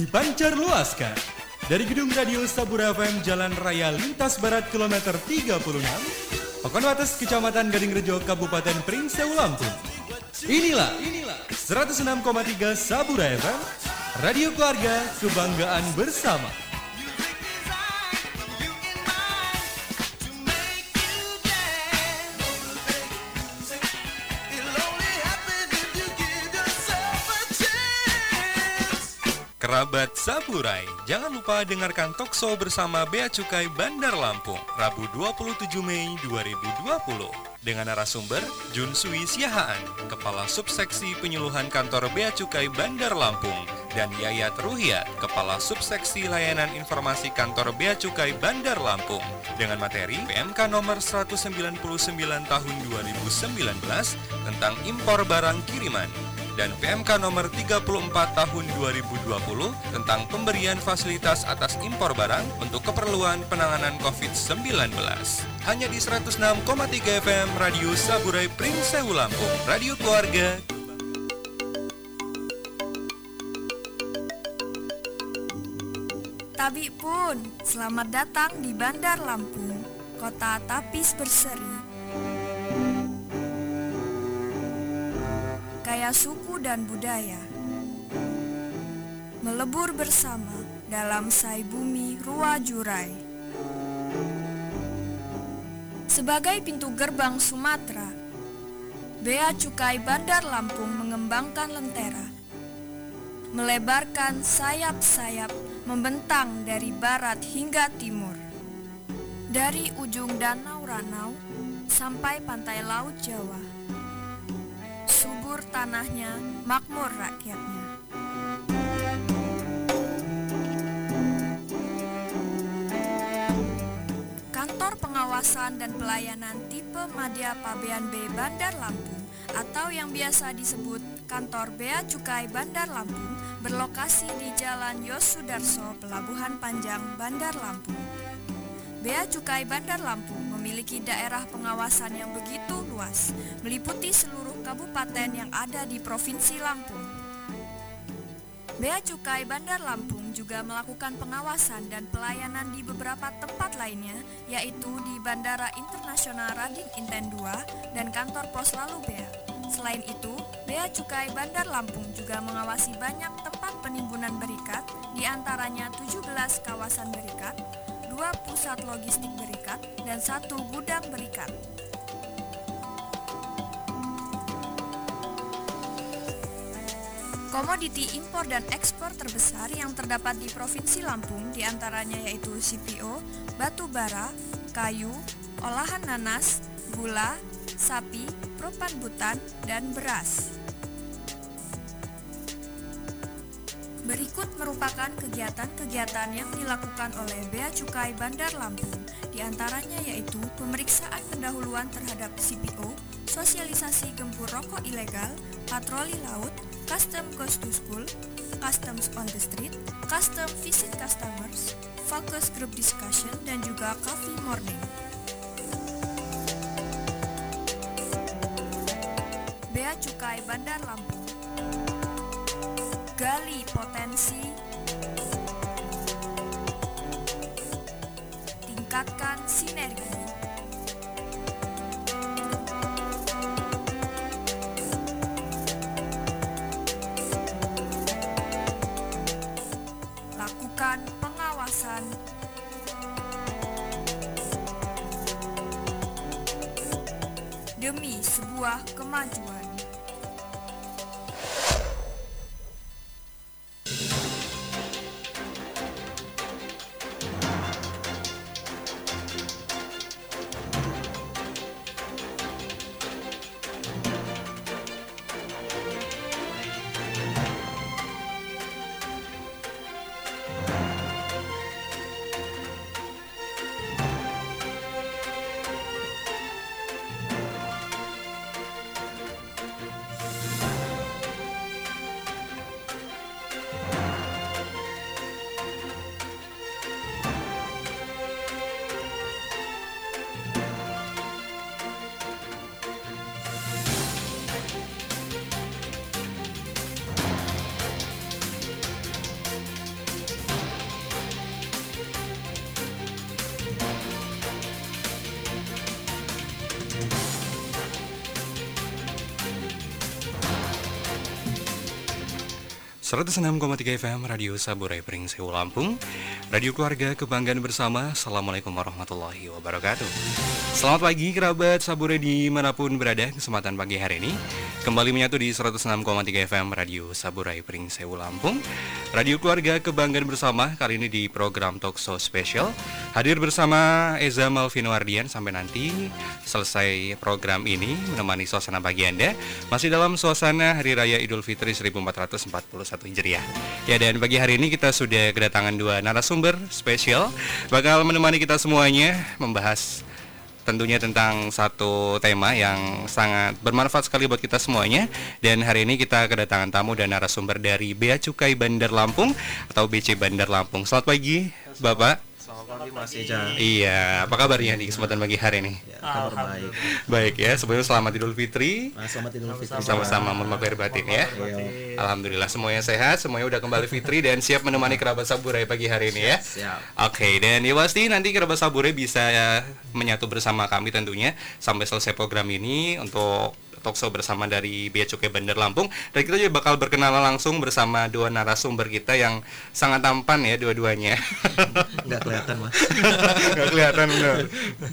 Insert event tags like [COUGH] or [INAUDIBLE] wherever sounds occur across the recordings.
dipancar luaskan dari gedung radio Sabura FM Jalan Raya Lintas Barat kilometer 36, Pakonwates Kecamatan Gading Rejo Kabupaten Pringseu Lampung. Inilah, inilah 106,3 Sabura FM, radio keluarga kebanggaan bersama. Jangan lupa dengarkan Tokso bersama Bea Cukai Bandar Lampung, Rabu 27 Mei 2020. Dengan narasumber Jun Sui Siahaan, Kepala Subseksi Penyuluhan Kantor Bea Cukai Bandar Lampung, dan Yayat Ruhiat, Kepala Subseksi Layanan Informasi Kantor Bea Cukai Bandar Lampung, dengan materi PMK nomor 199 tahun 2019 tentang impor barang kiriman dan PMK nomor 34 tahun 2020 tentang pemberian fasilitas atas impor barang untuk keperluan penanganan COVID-19. Hanya di 106,3 FM Radio Saburai Pringseu Lampung, radio keluarga. Tabi pun, selamat datang di Bandar Lampung, kota tapis berseri. Kaya suku dan budaya Melebur bersama dalam sai bumi Rua Jurai. Sebagai pintu gerbang Sumatera Bea Cukai Bandar Lampung mengembangkan lentera Melebarkan sayap-sayap membentang dari barat hingga timur. Dari ujung Danau Ranau sampai pantai Laut Jawa subur tanahnya, makmur rakyatnya. Kantor Pengawasan dan Pelayanan Tipe Madya Pabean B Bandar Lampung atau yang biasa disebut Kantor Bea Cukai Bandar Lampung berlokasi di Jalan Yos Sudarso, Pelabuhan Panjang, Bandar Lampung. Bea Cukai Bandar Lampung memiliki daerah pengawasan yang begitu luas, meliputi seluruh kabupaten yang ada di Provinsi Lampung. Bea Cukai Bandar Lampung juga melakukan pengawasan dan pelayanan di beberapa tempat lainnya, yaitu di Bandara Internasional Rading Inten 2 dan kantor pos lalu Bea. Selain itu, Bea Cukai Bandar Lampung juga mengawasi banyak tempat penimbunan berikat, di antaranya 17 kawasan berikat, dua pusat logistik berikat, dan satu gudang berikat. Komoditi impor dan ekspor terbesar yang terdapat di Provinsi Lampung di antaranya yaitu CPO, batu bara, kayu, olahan nanas, gula, sapi, propan butan, dan beras. Berikut merupakan kegiatan-kegiatan yang dilakukan oleh Bea Cukai Bandar Lampung, di antaranya yaitu pemeriksaan pendahuluan terhadap CPO, sosialisasi gempur rokok ilegal, patroli laut, custom goes to school, customs on the street, custom visit customers, focus group discussion, dan juga coffee morning. Bea Cukai Bandar Lampung gali potensi, tingkatkan sinergi. Lakukan pengawasan demi sebuah kemajuan. 106,3 FM Radio Saburai Pringsewu Lampung. Radio Keluarga Kebanggaan Bersama. Assalamualaikum warahmatullahi wabarakatuh. Selamat pagi kerabat Saburai di mana pun berada. Kesempatan pagi hari ini Kembali menyatu di 106,3 FM Radio Saburai Pringsewu Lampung Radio Keluarga Kebanggaan Bersama Kali ini di program Talkshow Special. Hadir bersama Eza Malvino Ardian Sampai nanti selesai program ini Menemani suasana pagi Anda. Masih dalam suasana Hari Raya Idul Fitri 1441 Hijriah. Ya dan pagi hari ini kita sudah kedatangan dua narasumber spesial. Bakal menemani kita semuanya membahas tentunya tentang satu tema yang sangat bermanfaat sekali buat kita semuanya dan hari ini kita kedatangan tamu dan narasumber dari Bea Cukai Bandar Lampung atau BC Bandar Lampung. Selamat pagi, Bapak. Selamat pagi Mas Eja. Iya, apa kabarnya di kesempatan pagi hari ini? Ya, kabar baik. Baik ya, sebelumnya selamat Idul Fitri. Nah, selamat Idul Fitri. Sama-sama mohon maaf lahir batin ya. Iya. Alhamdulillah semuanya sehat, semuanya udah kembali fitri dan siap menemani kerabat Saburai pagi hari ini ya. Siap. Oke, dan ya pasti nanti kerabat Saburai bisa ya, menyatu bersama kami tentunya sampai selesai program ini untuk talkshow bersama dari Bea Cukai Bandar Lampung dan kita juga bakal berkenalan langsung bersama dua narasumber kita yang sangat tampan ya dua-duanya. [LAUGHS] Nggak kelihatan Mas. [LAUGHS] Nggak kelihatan benar. [LAUGHS]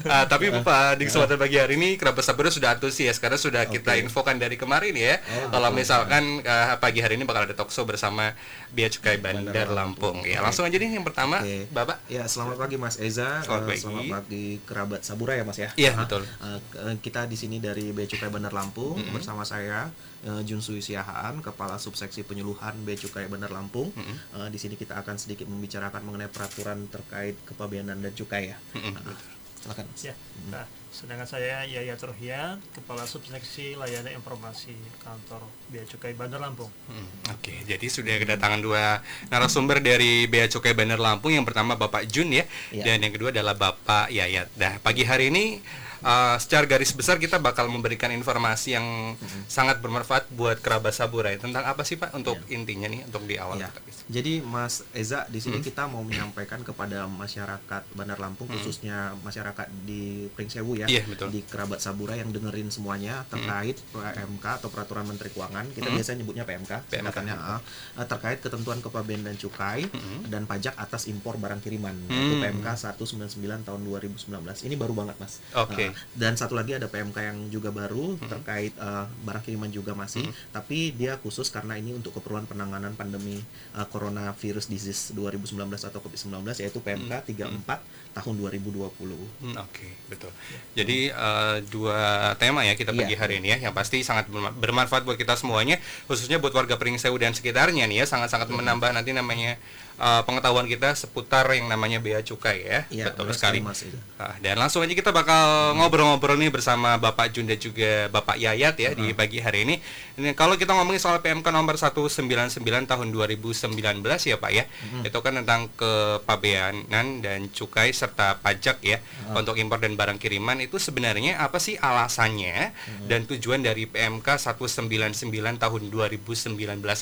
Ah, tapi Bapak di kesempatan pagi hari ini kerabat Saburai sudah antusias karena sudah kita infokan dari kemarin ya. Oh, Kalau betul. misalkan eh, pagi hari ini bakal ada talkshow bersama Bea Cukai Bandar Lampung. Ya, langsung aja nih yang pertama, Oke. Bapak. Ya, selamat pagi Mas Eza. Selamat Eh, pagi. Selamat pagi kerabat Sabura ya Mas ya. Iya, betul. eh, kita di sini dari Bea Cukai Bandar Lampung bersama saya eh, Junsui Siahaan, Kepala Subseksi Penyuluhan Bea Cukai Bandar Lampung. Eh, di sini kita akan sedikit membicarakan mengenai peraturan terkait kepabeanan dan cukai ya. Ah, silakan. Mas. Ya, nah, sedangkan saya Yaya Turhian, Kepala Subseksi Layanan Informasi Kantor Bea Cukai Bandar Lampung. Hmm, Oke, jadi sudah kedatangan dua narasumber dari Bea Cukai Bandar Lampung. Yang pertama Bapak Jun ya, Iya. dan yang kedua adalah Bapak Yayat. Nah, pagi hari ini uh, secara garis besar kita bakal memberikan informasi yang sangat bermanfaat buat kerabat Saburai. Tentang apa sih Pak untuk intinya nih untuk di awal Ya. kita bisa. Jadi Mas Eza di Hmm. sini kita mau menyampaikan kepada masyarakat Bandar Lampung khususnya masyarakat di Pringsewu ya, Hmm. Iya, betul. di kerabat Sabura yang dengerin semuanya terkait PMK atau Peraturan Menteri Keuangan. Kita Hmm. biasanya nyebutnya PMK, PMK. ah, eh, terkait ketentuan kepabeanan dan cukai dan pajak atas impor barang kiriman Hmm. yaitu PMK 199 tahun 2019. Ini baru banget Mas. Oke. Dan satu lagi ada PMK yang juga baru terkait eh, barang kiriman juga masih, tapi dia khusus karena ini untuk keperluan penanganan pandemi eh, coronavirus disease 2019 atau COVID-19 yaitu PMK 34 tahun 2020. Hmm, Oke, betul. Jadi eh, dua tema ya kita pagi hari ini ya, yang pasti sangat berma- bermanfaat buat kita semuanya, khususnya buat warga Pringsewu dan sekitarnya nih ya, sangat-sangat menambah nanti namanya eh, pengetahuan kita seputar yang namanya bea cukai ya, Iya, betul sekali. Mas, itu. Ah, dan langsung aja kita bakal ngobrol-ngobrol nih bersama Bapak Jun dan juga Bapak Yayat ya di pagi hari ini. Ini kalau kita ngomongin soal PMK nomor 199 tahun 2019 ya Pak ya. Itu kan tentang kepabeanan dan cukai serta pajak ya untuk impor dan barang kiriman itu sebenarnya apa sih alasannya dan tujuan dari PMK 199 tahun 2019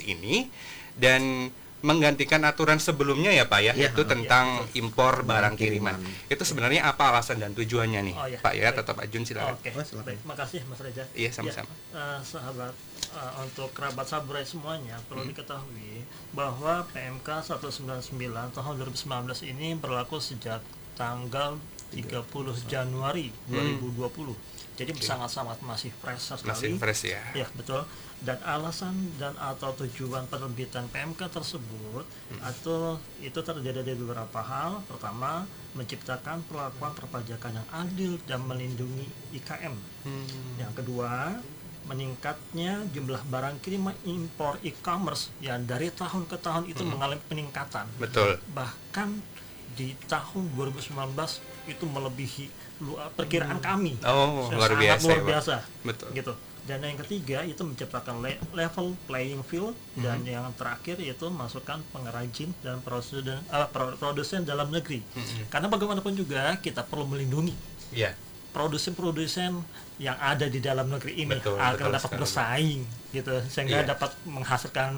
ini dan menggantikan aturan sebelumnya ya Pak ya, Iya, itu iya, tentang impor barang kiriman. kiriman. Itu sebenarnya apa alasan dan tujuannya nih, Oh, iya. Pak ya, Baik. atau Pak Jun silakan. Oke, Oh, silakan. baik, makasih Mas Reza. Iya, sama-sama. Ya, eh, sahabat, eh, untuk kerabat Saburai semuanya perlu Hmm. diketahui bahwa PMK 199 tahun 2019 ini berlaku sejak tanggal 30 Januari 2020. Jadi sangat-sangat masih fresh Hmm. Masih sekali. fresh ya. Ya betul. Dan alasan dan atau tujuan penerbitan PMK tersebut Hmm. atau itu terjadi dari beberapa hal. Pertama, menciptakan perlakuan perpajakan yang adil dan melindungi IKM. Hmm. Yang kedua, meningkatnya jumlah barang kiriman impor e-commerce yang dari tahun ke tahun itu mengalami peningkatan. Hmm. Betul. Bahkan di tahun 2019 itu melebihi perkiraan kami. Oh, luar Sangat biasa luar biasa Betul. gitu dan yang ketiga itu menciptakan le- level playing field dan Mm-hmm. yang terakhir itu masukkan pengrajin dan produsen eh, pro- produsen dalam negeri Mm-hmm. karena bagaimanapun juga kita perlu melindungi Iya. produsen-produsen yang ada di dalam negeri ini Betul, agar betul dapat sekali. bersaing gitu sehingga Iya. dapat menghasilkan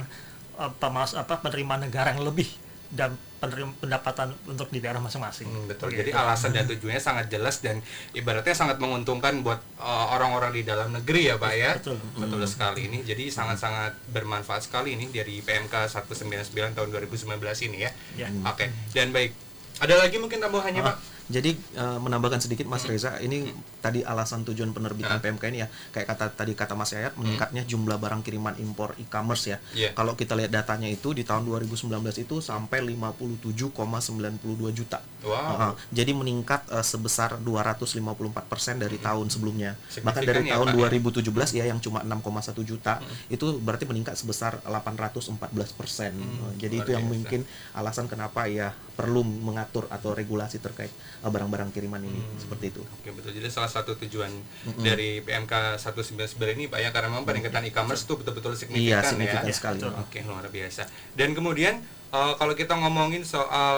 eh, pemas apa penerimaan negara yang lebih dan pendapatan untuk di daerah masing-masing. Hmm, betul. Gitu. Jadi alasan dan tujuannya sangat jelas dan ibaratnya sangat menguntungkan buat uh, orang-orang di dalam negeri ya, Pak ya. Betul. Betul sekali ini. Jadi sangat-sangat bermanfaat sekali ini dari PMK 199 tahun 2019 ini ya. Ya. Oke. Dan baik. Ada lagi mungkin tambahannya, Ah, Pak? Jadi eh, menambahkan sedikit Mas Reza, ini tadi alasan tujuan penerbitan Ah. PMK ini ya, kayak kata tadi kata Mas Yayat, meningkatnya jumlah barang kiriman impor e-commerce ya. Iya. Kalau kita lihat datanya itu di tahun 2019 itu sampai 57,92 juta. Wow. Uh, jadi meningkat eh, sebesar 254% dari tahun sebelumnya. Bahkan dari ya, tahun Pak, ya? 2017 ya yang cuma 6,1 juta itu berarti meningkat sebesar 814%. Uh, jadi luar itu yang biasa. mungkin alasan kenapa ya perlu mengatur atau regulasi terkait uh, barang-barang kiriman ini seperti itu. Oke betul. Jadi salah satu tujuan dari PMK 199 ini Pak ya karena memang peningkatan e-commerce itu betul-betul signifikan, Iya, signifikan ya. sekali. Oke, luar biasa. Dan kemudian eh, kalau kita ngomongin soal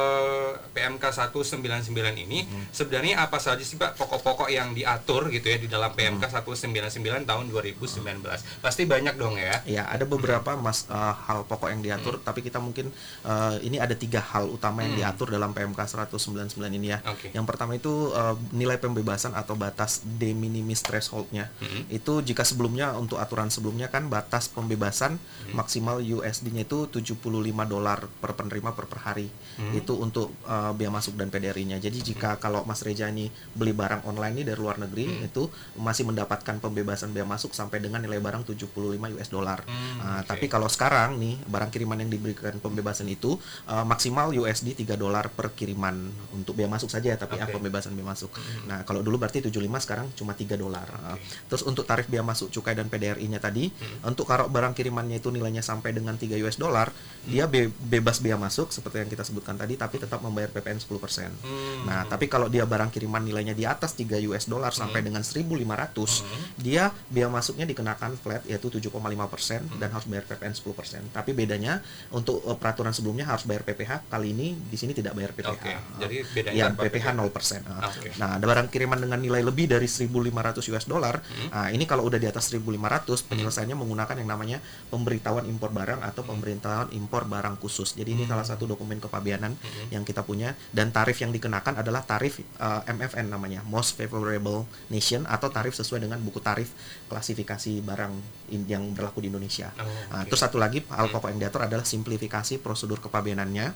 PMK 199 ini, sebenarnya apa saja sih Pak pokok-pokok yang diatur gitu ya di dalam PMK 199 tahun 2019? Pasti banyak dong ya. Ya, ada beberapa mas uh, hal pokok yang diatur, tapi kita mungkin uh, ini ada tiga hal utama yang diatur dalam PMK 199 ini ya. Oke. Yang pertama itu uh, nilai pembebasan atau batas de minimis thresholdnya. Itu jika sebelumnya untuk aturan sebelumnya kan batas pembebasan maksimal USD-nya itu 75 dolar per penerima per, per hari. Itu untuk uh, biaya masuk dan PDRI-nya. Jadi jika kalau Mas Reja ini beli barang online ini dari luar negeri itu masih mendapatkan pembebasan biaya masuk sampai dengan nilai barang 75 US dollar. Hmm, Nah, oke. Tapi kalau sekarang nih barang kiriman yang diberikan pembebasan itu uh, maksimal USD 3 dolar per kiriman untuk biaya masuk saja tapi ya Oke. pembebasan biaya masuk. Nah, kalau dulu berarti 75 sekarang cuma 3 dolar. Uh, Terus untuk tarif biaya masuk cukai dan PDRI-nya tadi untuk kalau barang kirimannya itu nilainya sampai dengan 3 US dollar, dia be- bebas biaya masuk seperti yang kita sebutkan tadi tapi tetap membayar PPN 10%. Hmm. Nah, tapi kalau dia barang kiriman nilainya di atas 3 US dollar sampai dengan 1.500, dia biaya masuknya dikenakan flat yaitu 7,5% dan harus bayar PPN 10%. Tapi bedanya untuk eh, peraturan sebelumnya harus bayar PPH, kali ini di sini tidak bayar PPH. Oke, jadi bedanya ya, PPH PPH? 0%. Ah. Oke. Nah, ada barang kiriman dengan nilai lebih dari 1.500 US dollar. Hmm. Nah, ini kalau udah di atas 1.500, penyelesaiannya menggunakan yang namanya pemberitahuan impor barang atau Hmm. pemberitahuan impor barang khusus. Jadi ini salah satu dokumen kepabianan Hmm. yang kita punya dan tarif yang dikenakan adalah tarif uh, MFN namanya, Most Favorable Nation atau tarif sesuai dengan buku tarif klasifikasi barang in- yang berlaku di Indonesia. Oh, Nah, oke. terus satu lagi hal pokok yang diatur adalah simplifikasi prosedur kepabianannya.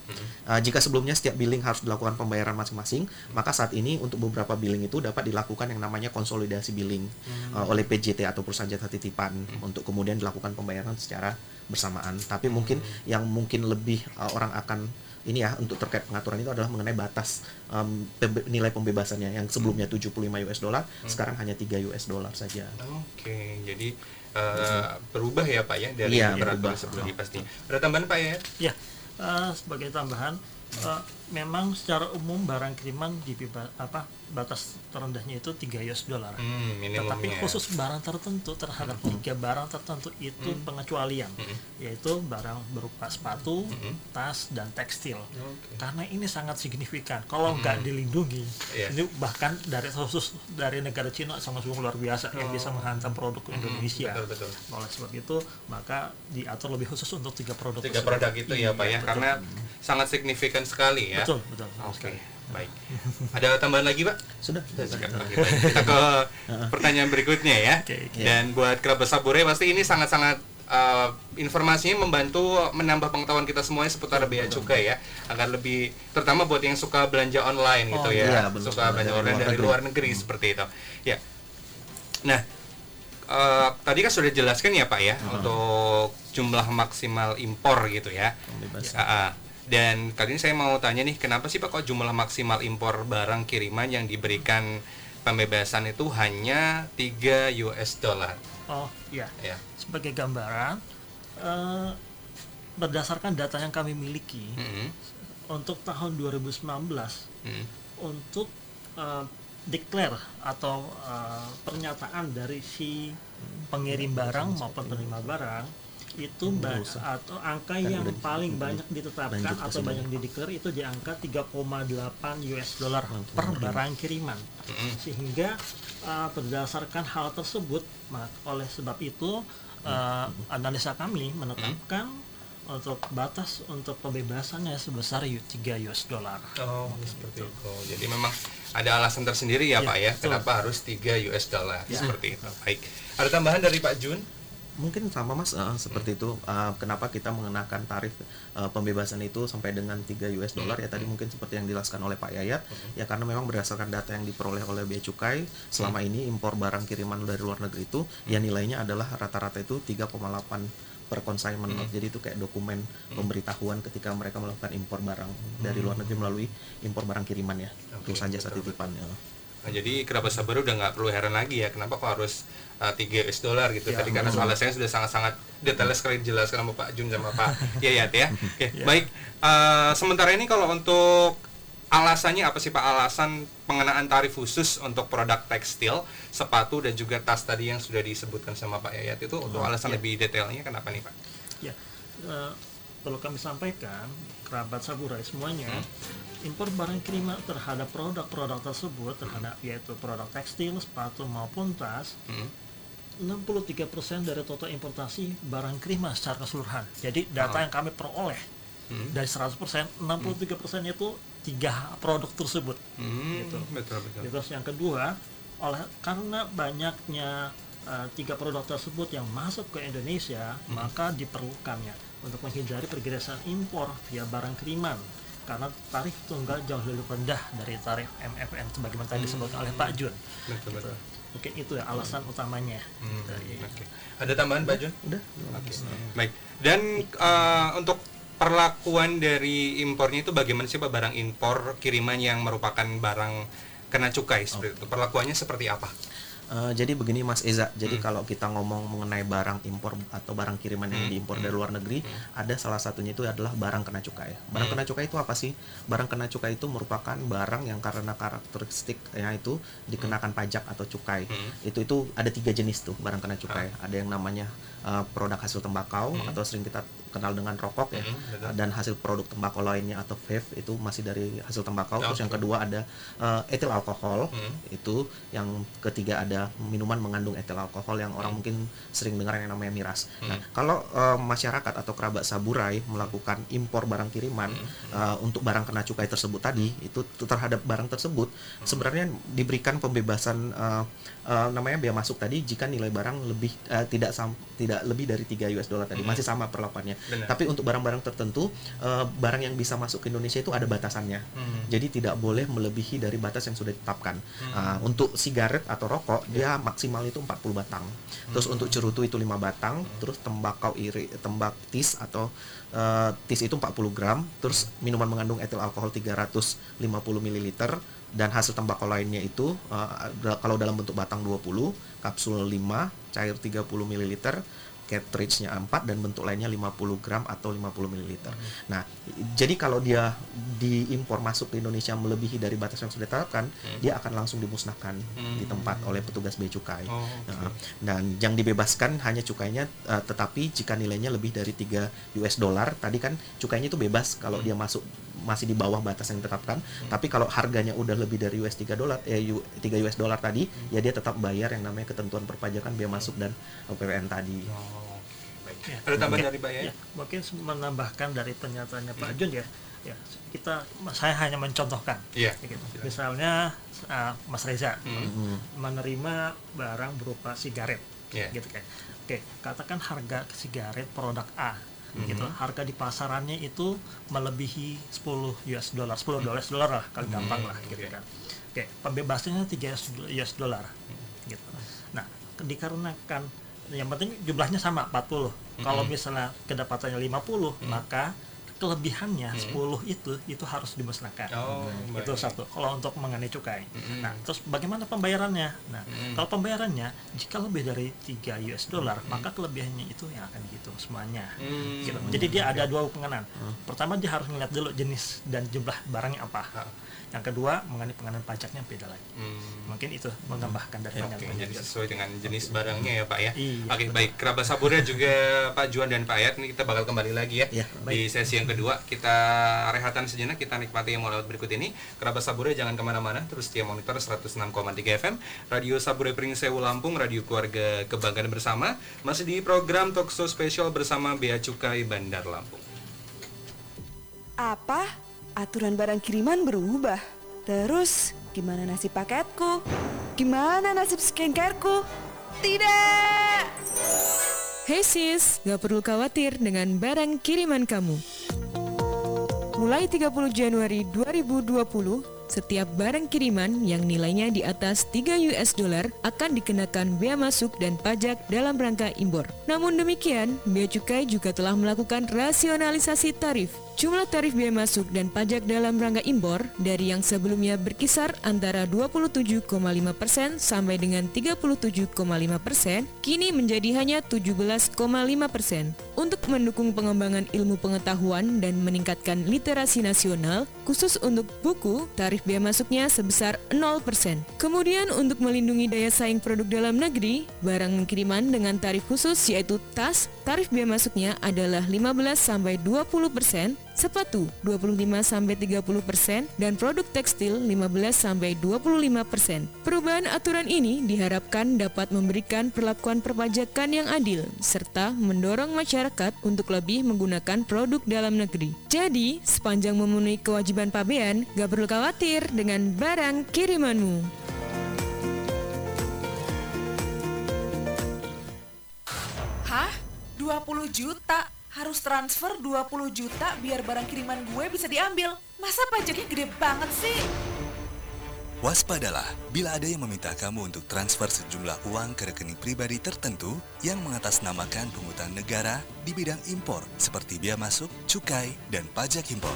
Uh, jika sebelumnya setiap billing harus dilakukan pembayaran masing-masing, maka saat ini untuk beberapa billing itu dapat dilakukan yang namanya konsolidasi billing uh, oleh PJT atau perusahaan jasa titipan untuk kemudian dilakukan pembayaran secara bersamaan. Tapi mungkin yang mungkin lebih uh, orang akan ini ya untuk terkait pengaturan itu adalah mengenai batas um, pembe- nilai pembebasannya yang sebelumnya 75 US dollar sekarang hanya 3 US dollar saja. Oke, jadi eh, berubah ya Pak ya dari peraturan berubah. sebelumnya pasti. Ada tambahan Pak ya? Ya, eh, sebagai tambahan, eh, memang secara umum barang kiriman di apa batas terendahnya itu 3 US dollar. Hmm. Tetapi khusus barang tertentu terhadap tiga barang tertentu itu pengecualian, yaitu barang berupa sepatu, tas, dan tekstil. Oke. Karena ini sangat signifikan. Kalau nggak dilindungi, Iya. ini bahkan dari khusus dari negara Cina sangat-sangat luar biasa yang bisa menghantam produk Indonesia. Betul betul. Oleh sebab itu, maka diatur lebih khusus untuk tiga produk. Tiga produk itu ya Pak ya, Iya, betul. karena sangat signifikan sekali ya. betul betul. Oke, baik. Ada tambahan lagi Pak? Sudah. Oke, baik. Kita ke [LAUGHS] pertanyaan berikutnya ya. Oke, oke. Dan buat kerabat Sabure pasti ini sangat-sangat uh, informasinya membantu menambah pengetahuan kita semuanya seputar bea cukai ya agar lebih terutama buat yang suka belanja online gitu Oh, ya iya, benar. suka belanja Dari online luar dari negeri. luar negeri seperti itu ya nah uh, tadi kan sudah jelaskan ya pak ya untuk jumlah maksimal impor gitu ya. Ah, ah. Dan kali ini saya mau tanya nih kenapa sih pak kok jumlah maksimal impor barang kiriman yang diberikan pembebasan itu hanya 3 US dollar Oh iya. ya Sebagai gambaran, eh, berdasarkan data yang kami miliki Mm-mm. untuk tahun 2019 Mm. untuk eh, declare atau eh, pernyataan dari si pengirim barang maupun penerima barang itu atau angka yang udah di- paling banyak ditetapkan atau banyak dideklar itu di angka 3,8 US dollar per barang kiriman sehingga uh, berdasarkan hal tersebut mak- oleh sebab itu uh, analisa kami menetapkan untuk batas untuk pembebasannya sebesar 3 US dollar. Oh, seperti itu. Jadi memang ada alasan tersendiri ya, Iya, Pak ya, betul. kenapa harus 3 US dollar Ya. seperti itu. Baik. Ada tambahan dari Pak Jun? Mungkin sama Mas. Eh, seperti itu. Eh, kenapa kita mengenakan tarif eh, pembebasan itu sampai dengan 3 US dollar? Ya tadi mungkin seperti yang dijelaskan oleh Pak Yayat. Ya karena memang berdasarkan data yang diperoleh oleh Bea Cukai selama ini impor barang kiriman dari luar negeri itu ya nilainya adalah rata-rata itu 3,8 per consignment. Note. jadi itu kayak dokumen pemberitahuan ketika mereka melakukan impor barang dari luar negeri melalui impor barang kiriman ya. Oke, itu saja betul, titipan ya. Nah, jadi kerabat sabar udah nggak perlu heran lagi ya. Kenapa kok harus uh, 3 US dollar gitu Ya, tadi karena betul. alasannya sudah sangat-sangat detail sekali dijelaskan sama Pak Jun sama Pak [LAUGHS] Yayat ya. Oke, Ya. baik. Uh, sementara ini kalau untuk alasannya apa sih Pak alasan pengenaan tarif khusus untuk produk tekstil, sepatu dan juga tas tadi yang sudah disebutkan sama Pak Yayat itu untuk alasan ya. lebih detailnya kenapa nih Pak? Ya, eh, perlu kami sampaikan kerabat saburai semuanya impor barang kiriman terhadap produk-produk tersebut terhadap yaitu produk tekstil, sepatu maupun tas Hmm. 63% dari total importasi barang kiriman secara keseluruhan. Jadi data Ah. yang kami peroleh Hmm. dari 100%, 63% itu tiga produk tersebut. Hmm, Gitu. betul betul. Terus yang kedua, oleh karena banyaknya uh, tiga produk tersebut yang masuk ke Indonesia, maka diperlukannya untuk menghindari pergerakan impor via barang kiriman karena tarif tunggal jauh lebih rendah dari tarif MFN sebagaimana tadi disebutkan oleh Pak Jun. Betul Gitu. betul. Mungkin itu ya alasan utamanya. Hmm, Gitu, ya. Oke. Ada tambahan Pak Jun? udah Oke. Baik. Dan eh, untuk perlakuan dari impornya itu bagaimana sih Pak barang impor kiriman yang merupakan barang kena cukai seperti itu. Perlakuannya seperti apa? Eh, jadi begini Mas Eza, jadi kalau kita ngomong mengenai barang impor atau barang kiriman yang Hmm, diimpor dari luar negeri, ada salah satunya itu adalah barang kena cukai. Barang Hmm. kena cukai itu apa sih? Barang kena cukai itu merupakan barang yang karena karakteristiknya itu dikenakan pajak atau cukai. Hmm. Itu itu ada tiga jenis tuh barang kena cukai. Ada yang namanya eh, produk hasil tembakau atau sering kita kenal dengan rokok ya, Hmm, dan hasil produk tembakau lainnya atau vape itu masih dari hasil tembakau. Terus yang kedua ada eh, etil alkohol. Hmm. itu yang ketiga ada minuman mengandung etil alkohol yang orang mungkin sering dengar yang namanya miras. Nah, kalau eh, masyarakat atau kerabat saburai melakukan impor barang kiriman eh, untuk barang kena cukai tersebut tadi itu terhadap barang tersebut sebenarnya diberikan pembebasan eh, eh, namanya bea masuk tadi jika nilai barang lebih eh, tidak sam- tidak lebih dari 3 US dollar tadi masih sama perlakuannya. Benar. Tapi untuk barang-barang tertentu eh, barang yang bisa masuk ke Indonesia itu ada batasannya. Hmm. Jadi tidak boleh melebihi dari batas yang sudah ditetapkan. Nah, untuk sigaret atau rokok dia maksimal itu 40 batang. Terus untuk cerutu itu 5 batang, terus tembakau iri, tembak tis atau eh, tis itu 40 gram, terus minuman mengandung etil alkohol 350 ml dan hasil tembakau lainnya itu da- kalau dalam bentuk batang 20, kapsul 5, cair 30 ml cartridge-nya 4 dan bentuk lainnya 50 gram atau 50 ml. Nah, jadi kalau dia diimpor masuk ke Indonesia melebihi dari batas yang sudah ditetapkan, dia akan langsung dimusnahkan di tempat oleh petugas bea cukai. Oh, oke. Nah, dan yang dibebaskan hanya cukainya eh, tetapi jika nilainya lebih dari 3 US dollar, tadi kan cukainya itu bebas kalau dia masuk masih di bawah batas yang ditetapkan. Tapi kalau harganya udah lebih dari US 3 dolar eh U- 3 US dollar tadi, ya dia tetap bayar yang namanya ketentuan perpajakan bea masuk dan PPN tadi. Oh, oke. Baik. Ya, Ada tambahan mungkin- dari Pak ya? ya, mungkin menambahkan dari pernyataannya Pak Hmm. Jun ya. Ya, kita saya hanya mencontohkan. Iya. Gitu. Misalnya uh, Mas Reza Hmm. menerima barang berupa sigaret, Iya. gitu kan. Oke, katakan harga sigaret produk A, Hmm. gitu. Harga di pasarannya itu melebihi 10 US dollar, 10 dolar dolar lah, kalau gampang lah, gitu oke. kan. Oke, pembebasannya 3 US dollar, gitu. Nah, dikarenakan yang penting jumlahnya sama 40. Kalau misalnya kedapatannya 50, maka kelebihannya 10 itu itu harus dimusnahkan Oh, itu baik. satu kalau untuk mengenai cukai Mm-mm. nah terus bagaimana pembayarannya nah Mm. kalau pembayarannya jika lebih dari 3 US dollar maka kelebihannya itu yang akan dihitung semuanya Hmm. gitu. jadi dia ada dua pengenaan pertama dia harus melihat dulu jenis dan jumlah barangnya apa Ah. Yang kedua mengenai pengenaan pajaknya beda lagi Hmm. mungkin itu menambahkan dari Ya, pernyataan jadi sesuai dengan jenis barangnya ya Pak ya. Iya, Oke, betul. baik. Kerabat Saburnya juga Pak Juan dan Pak Ayat ini kita bakal kembali lagi ya Ya, di sesi yang kedua kita rehatan sejenak kita nikmati yang mau lewat berikut ini kerabat Sabure jangan ke mana-mana terus setia monitor 106,3 FM Radio Sabure Pringsewu Lampung Radio Keluarga Kebanggaan Bersama masih di program Talkshow Spesial bersama Bea Cukai Bandar Lampung Apa? Aturan barang kiriman berubah. Terus, gimana nasib paketku? Gimana nasib skincareku? Tidak! Hey sis, gak perlu khawatir dengan barang kiriman kamu. Mulai 30 Januari 2020, setiap barang kiriman yang nilainya di atas 3 US dollar akan dikenakan bea masuk dan pajak dalam rangka impor. Namun demikian, Bea Cukai juga telah melakukan rasionalisasi tarif Jumlah tarif bea masuk dan pajak dalam rangka impor dari yang sebelumnya berkisar antara 27,5% sampai dengan 37,5% kini menjadi hanya 17,5%. Untuk mendukung pengembangan ilmu pengetahuan dan meningkatkan literasi nasional, khusus untuk buku, tarif bea masuknya sebesar 0%. Kemudian untuk melindungi daya saing produk dalam negeri, barang kiriman dengan tarif khusus yaitu tas, tarif bea masuknya adalah 15 sampai 20% sepatu 25-30% dan produk tekstil 15-25%. Perubahan aturan ini diharapkan dapat memberikan perlakuan perpajakan yang adil serta mendorong masyarakat untuk lebih menggunakan produk dalam negeri. Jadi, sepanjang memenuhi kewajiban pabean, gak perlu khawatir dengan barang kirimanmu. Hah? 20 juta? Harus transfer 20 juta biar barang kiriman gue bisa diambil. Masa pajaknya gede banget sih? Waspadalah bila ada yang meminta kamu untuk transfer sejumlah uang ke rekening pribadi tertentu yang mengatasnamakan pungutan negara di bidang impor seperti biaya masuk, cukai, dan pajak impor.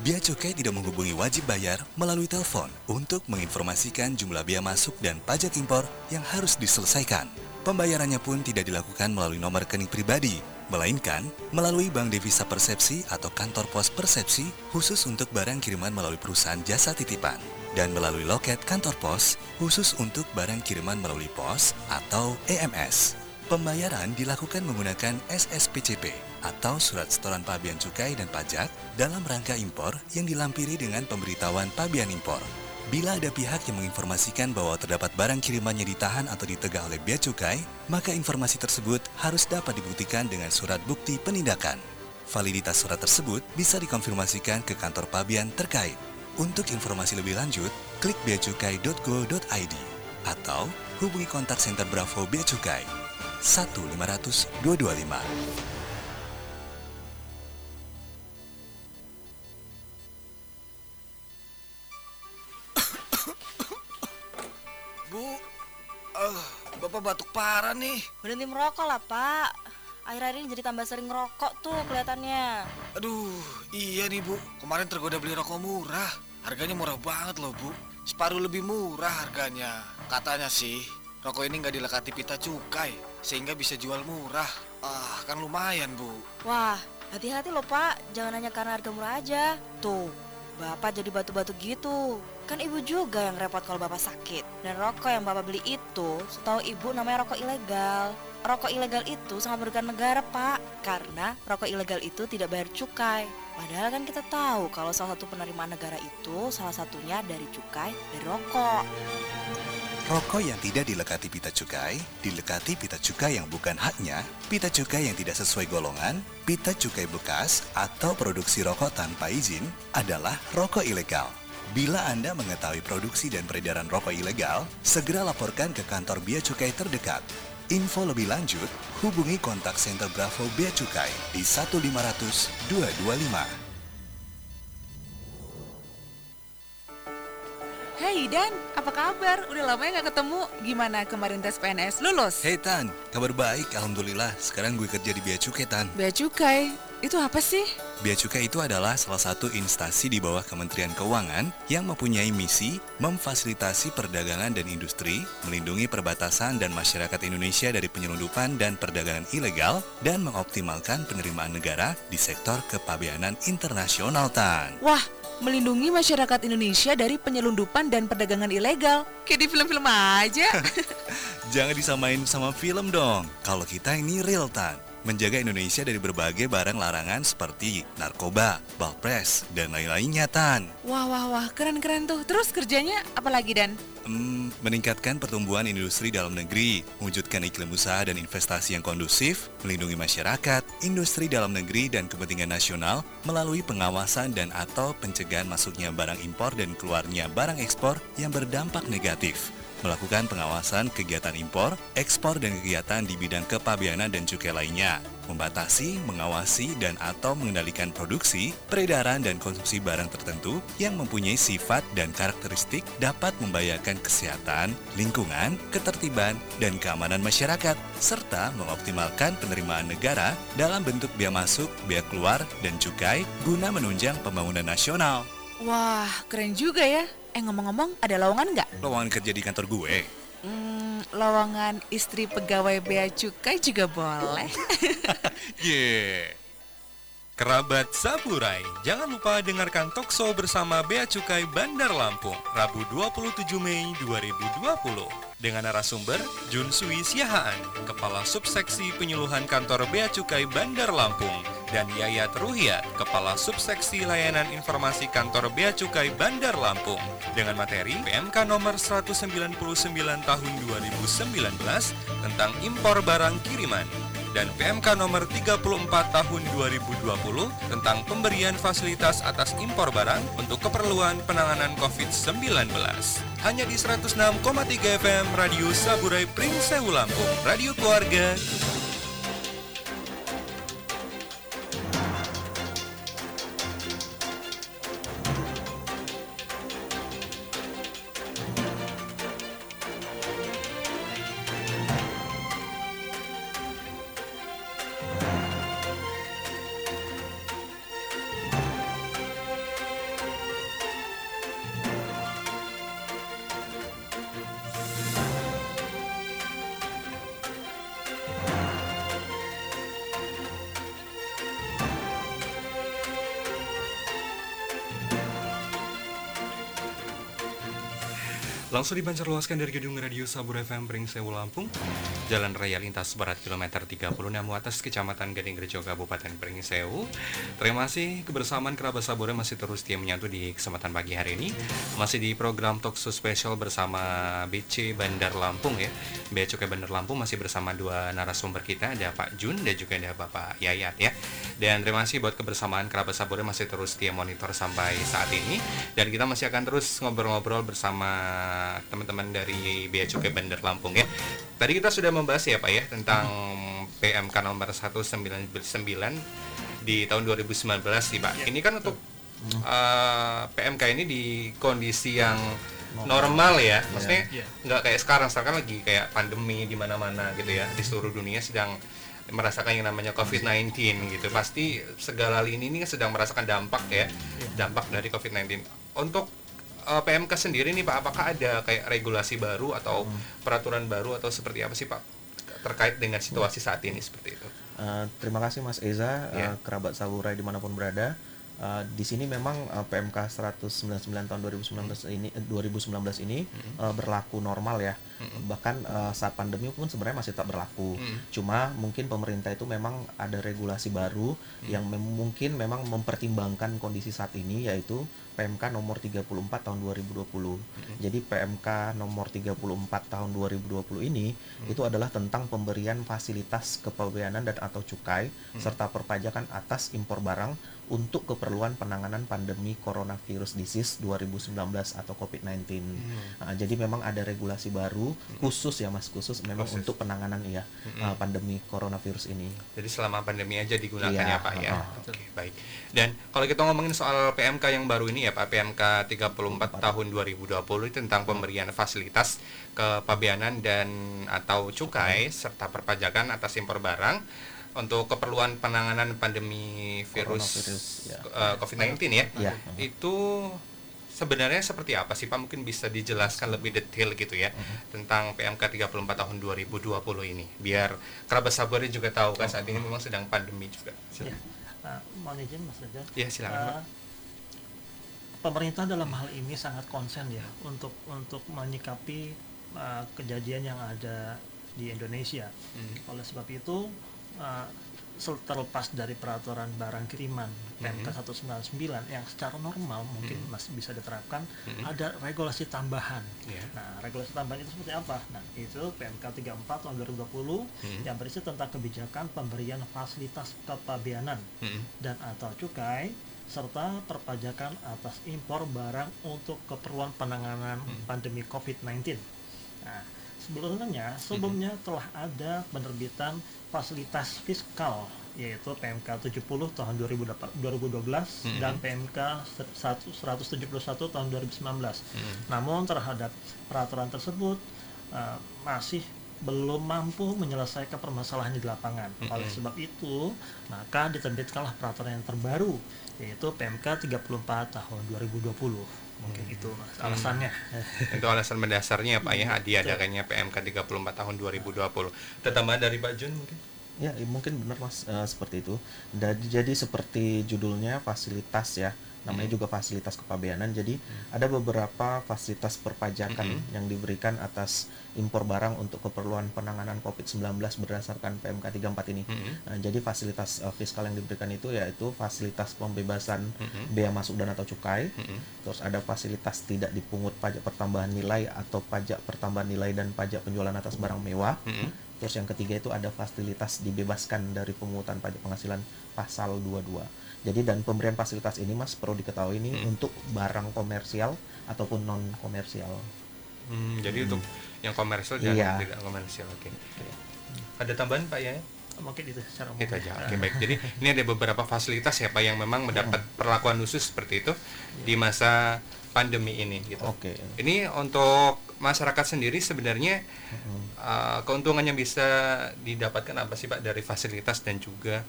Biaya Cukai tidak menghubungi wajib bayar melalui telepon untuk menginformasikan jumlah biaya masuk dan pajak impor yang harus diselesaikan. Pembayarannya pun tidak dilakukan melalui nomor rekening pribadi, melainkan melalui Bank Devisa Persepsi atau kantor pos persepsi khusus untuk barang kiriman melalui perusahaan jasa titipan dan melalui loket kantor pos khusus untuk barang kiriman melalui pos atau EMS. Pembayaran dilakukan menggunakan SSPCP atau Surat Setoran Pabean Cukai dan Pajak dalam rangka impor yang dilampiri dengan pemberitahuan pabean impor. Bila ada pihak yang menginformasikan bahwa terdapat barang kirimannya ditahan atau ditegah oleh bea cukai, maka informasi tersebut harus dapat dibuktikan dengan surat bukti penindakan. Validitas surat tersebut bisa dikonfirmasikan ke kantor pabean terkait. Untuk informasi lebih lanjut, klik beacukai.go.id atau hubungi kontak center Bravo Bea Cukai 1500 225. Uh, Bapak batuk parah nih. Berhenti merokok lah, Pak. Akhir-akhir ini jadi tambah sering ngerokok tuh kelihatannya. Aduh, iya nih, Bu. Kemarin tergoda beli rokok murah. Harganya murah banget loh, Bu. Separuh lebih murah harganya. Katanya sih, rokok ini nggak dilekati pita cukai, sehingga bisa jual murah. Ah, kan lumayan, Bu. Wah, hati-hati loh, Pak. Jangan hanya karena harga murah aja. Tuh, Bapak jadi batu-batu gitu. Kan ibu juga yang repot kalau bapak sakit. Dan rokok yang bapak beli itu, setahu ibu namanya rokok ilegal. Rokok ilegal itu sangat merugikan negara, Pak. Karena rokok ilegal itu tidak bayar cukai. Padahal kan kita tahu kalau salah satu penerimaan negara itu salah satunya dari cukai dari rokok. Rokok yang tidak dilekati pita cukai, dilekati pita cukai yang bukan haknya, pita cukai yang tidak sesuai golongan, pita cukai bekas, atau produksi rokok tanpa izin adalah rokok ilegal. Bila Anda mengetahui produksi dan peredaran rokok ilegal, segera laporkan ke kantor Bea Cukai terdekat. Info lebih lanjut, hubungi kontak Center Bravo Bea Cukai di 1500 225. Hey Dan, apa kabar? Udah lama ya gak ketemu. Gimana kemarin tes PNS? Lulus? Hey Tan, kabar baik, Alhamdulillah. Sekarang gue kerja di Bea Cukai, Tan. Bea Cukai? Itu apa sih? Bea Cukai itu adalah salah satu instansi di bawah Kementerian Keuangan yang mempunyai misi memfasilitasi perdagangan dan industri, melindungi perbatasan dan masyarakat Indonesia dari penyelundupan dan perdagangan ilegal, dan mengoptimalkan penerimaan negara di sektor kepabeanan internasional, Tan. Wah, melindungi masyarakat Indonesia dari penyelundupan dan perdagangan ilegal. Kayak di film-film aja. [LAUGHS] Jangan disamain sama film dong. Kalau kita ini real, Tan menjaga Indonesia dari berbagai barang larangan seperti narkoba, balpres, dan lain-lainnya, Tan. Wah, wah, wah, keren-keren tuh. Terus kerjanya apa lagi, Dan? Hmm, meningkatkan pertumbuhan industri dalam negeri, mewujudkan iklim usaha dan investasi yang kondusif, melindungi masyarakat, industri dalam negeri dan kepentingan nasional melalui pengawasan dan atau pencegahan masuknya barang impor dan keluarnya barang ekspor yang berdampak negatif melakukan pengawasan kegiatan impor, ekspor dan kegiatan di bidang kepabeanan dan cukai lainnya, membatasi, mengawasi dan atau mengendalikan produksi, peredaran dan konsumsi barang tertentu yang mempunyai sifat dan karakteristik dapat membahayakan kesehatan, lingkungan, ketertiban dan keamanan masyarakat serta mengoptimalkan penerimaan negara dalam bentuk biaya masuk, biaya keluar dan cukai guna menunjang pembangunan nasional. Wah, keren juga ya. Eh ngomong-ngomong, ada lowongan nggak? Lowongan kerja di kantor gue. Hmm, lowongan istri pegawai bea cukai juga boleh. [LAUGHS] Yeah. Kerabat Saburai, jangan lupa dengarkan Tokso bersama Bea Cukai Bandar Lampung, Rabu 27 Mei 2020. Dengan narasumber Jun Sui Siahaan, Kepala Subseksi Penyuluhan Kantor Bea Cukai Bandar Lampung, dan Yayat Ruhiat, Kepala Subseksi Layanan Informasi Kantor Bea Cukai Bandar Lampung, dengan materi PMK nomor 199 tahun 2019 tentang impor barang kiriman dan PMK nomor 34 tahun 2020 tentang pemberian fasilitas atas impor barang untuk keperluan penanganan COVID-19. Hanya di 106,3 FM Radio Saburai Pringsewu Lampung, Radio Keluarga. Langsung dipancarluaskan dari gedung Radio Sabur FM Pringsewu Lampung. Jalan Raya Lintas Barat kilometer 36 atas Kecamatan Gading Rejo Kabupaten Pringsewu Terima kasih kebersamaan kerabat Sabure masih terus setia menyatu di kesempatan pagi hari ini. Masih di program Talkshow Special bersama BC Bandar Lampung ya. Cukai Bandar Lampung masih bersama dua narasumber kita Ada Pak Jun dan juga ada Bapak Yayat ya. Dan terima kasih buat kebersamaan kerabat Sabure masih terus setia monitor sampai saat ini. Dan kita masih akan terus ngobrol-ngobrol bersama teman-teman dari Bea Cukai Bandar Lampung ya. Tadi kita sudah membahas ya Pak ya tentang PMK nomor 199 di tahun 2019 sih Pak. Ini kan untuk uh, PMK ini di kondisi yang normal ya. Maksudnya nggak kayak sekarang, sekarang kan lagi kayak pandemi di mana-mana gitu ya. Di seluruh dunia sedang merasakan yang namanya COVID-19 gitu. Pasti segala lini ini sedang merasakan dampak ya. Dampak dari COVID-19. Untuk uh, PMK sendiri nih Pak, apakah ada kayak regulasi baru atau peraturan baru atau seperti apa sih Pak terkait dengan situasi saat ini seperti itu? Uh, terima kasih Mas Eza, uh, Ya. kerabat Saburai di mana pun berada. Uh, di sini memang uh, PMK 199 tahun 2019 ini eh, 2019 ini uh, berlaku normal ya. Bahkan uh, saat pandemi pun sebenarnya masih tetap berlaku. Mm. Cuma mungkin pemerintah itu memang ada regulasi baru yang mem- mungkin memang mempertimbangkan kondisi saat ini yaitu PMK nomor 34 tahun 2020. Jadi PMK nomor 34 tahun 2020 ini itu adalah tentang pemberian fasilitas kepabeanan dan atau cukai serta perpajakan atas impor barang untuk keperluan penanganan pandemi coronavirus disease 2019 atau COVID-19. Nah, jadi memang ada regulasi baru khusus ya Mas, khusus memang Khusus. untuk penanganan ya uh, pandemi coronavirus ini. Jadi selama pandemi aja digunakan Iya, ya Pak ya. uh-uh. Oke, baik. Dan kalau kita ngomongin soal PMK yang baru ini ya Pak, PMK 34 tahun 2020 itu tentang pemberian fasilitas kepabeanan dan atau cukai serta perpajakan atas impor barang untuk keperluan penanganan pandemi virus ya. eh, COVID-19 ya. Ya. Itu sebenarnya seperti apa sih Pak? Mungkin bisa dijelaskan lebih detail gitu ya tentang PMK 34 tahun 2020 ini. Biar kerabat sabarnya juga tahu kan saat ini memang sedang pandemi juga. Ya. Nah, mohon izin Mas Reza. Iya, silakan, Pak. Eh, pemerintah dalam hal ini sangat konsen ya untuk untuk menyikapi eh, kejadian yang ada di Indonesia. Hmm. Oleh sebab itu uh, terlepas dari peraturan barang kiriman PMK 199 yang secara normal mungkin masih bisa diterapkan ada regulasi tambahan. Iya. Nah, regulasi tambahan itu seperti apa? Nah, itu PMK 34 tahun 2020 yang berisi tentang kebijakan pemberian fasilitas kepabeanan Mm-mm. dan atau cukai serta perpajakan atas impor barang untuk keperluan penanganan pandemi COVID-19. Nah, sebelumnya sebelumnya telah ada penerbitan fasilitas fiskal yaitu PMK 70 tahun 2008 2012 dan PMK 171 tahun 2019. Namun terhadap peraturan tersebut uh, masih belum mampu menyelesaikan permasalahan di lapangan. Oleh sebab itu, maka diterbitkanlah peraturan yang terbaru yaitu PMK 34 tahun 2020. Mungkin itu Mas alasannya. itu alasan mendasarnya ya Pak ya diadakannya PMK 34 tahun 2020 ada tambahan dari Pak Jun mungkin Ya, mungkin benar Mas eh, seperti itu. Dan jadi seperti judulnya fasilitas ya. Namanya juga fasilitas kepabeanan. Jadi ada beberapa fasilitas perpajakan yang diberikan atas impor barang untuk keperluan penanganan COVID-19 berdasarkan PMK 34 ini. Nah, jadi fasilitas eh, fiskal yang diberikan itu yaitu fasilitas pembebasan bea masuk dan atau cukai. Terus ada fasilitas tidak dipungut pajak pertambahan nilai atau pajak pertambahan nilai dan pajak penjualan atas barang mewah. Terus yang ketiga itu ada fasilitas dibebaskan dari pemungutan pajak penghasilan pasal 22. Jadi dan pemberian fasilitas ini Mas perlu diketahui ini untuk barang komersial ataupun non komersial. Hmm, jadi untuk yang komersial dan Iya. tidak komersial oke. Ada tambahan Pak ya Mungkin itu secara umum. itu aja oke baik. Jadi ini ada beberapa fasilitas ya Pak yang memang mendapat perlakuan khusus seperti itu di masa pandemi ini gitu. Oke. ini untuk masyarakat sendiri sebenarnya uh, keuntungan yang bisa didapatkan apa sih Pak dari fasilitas dan juga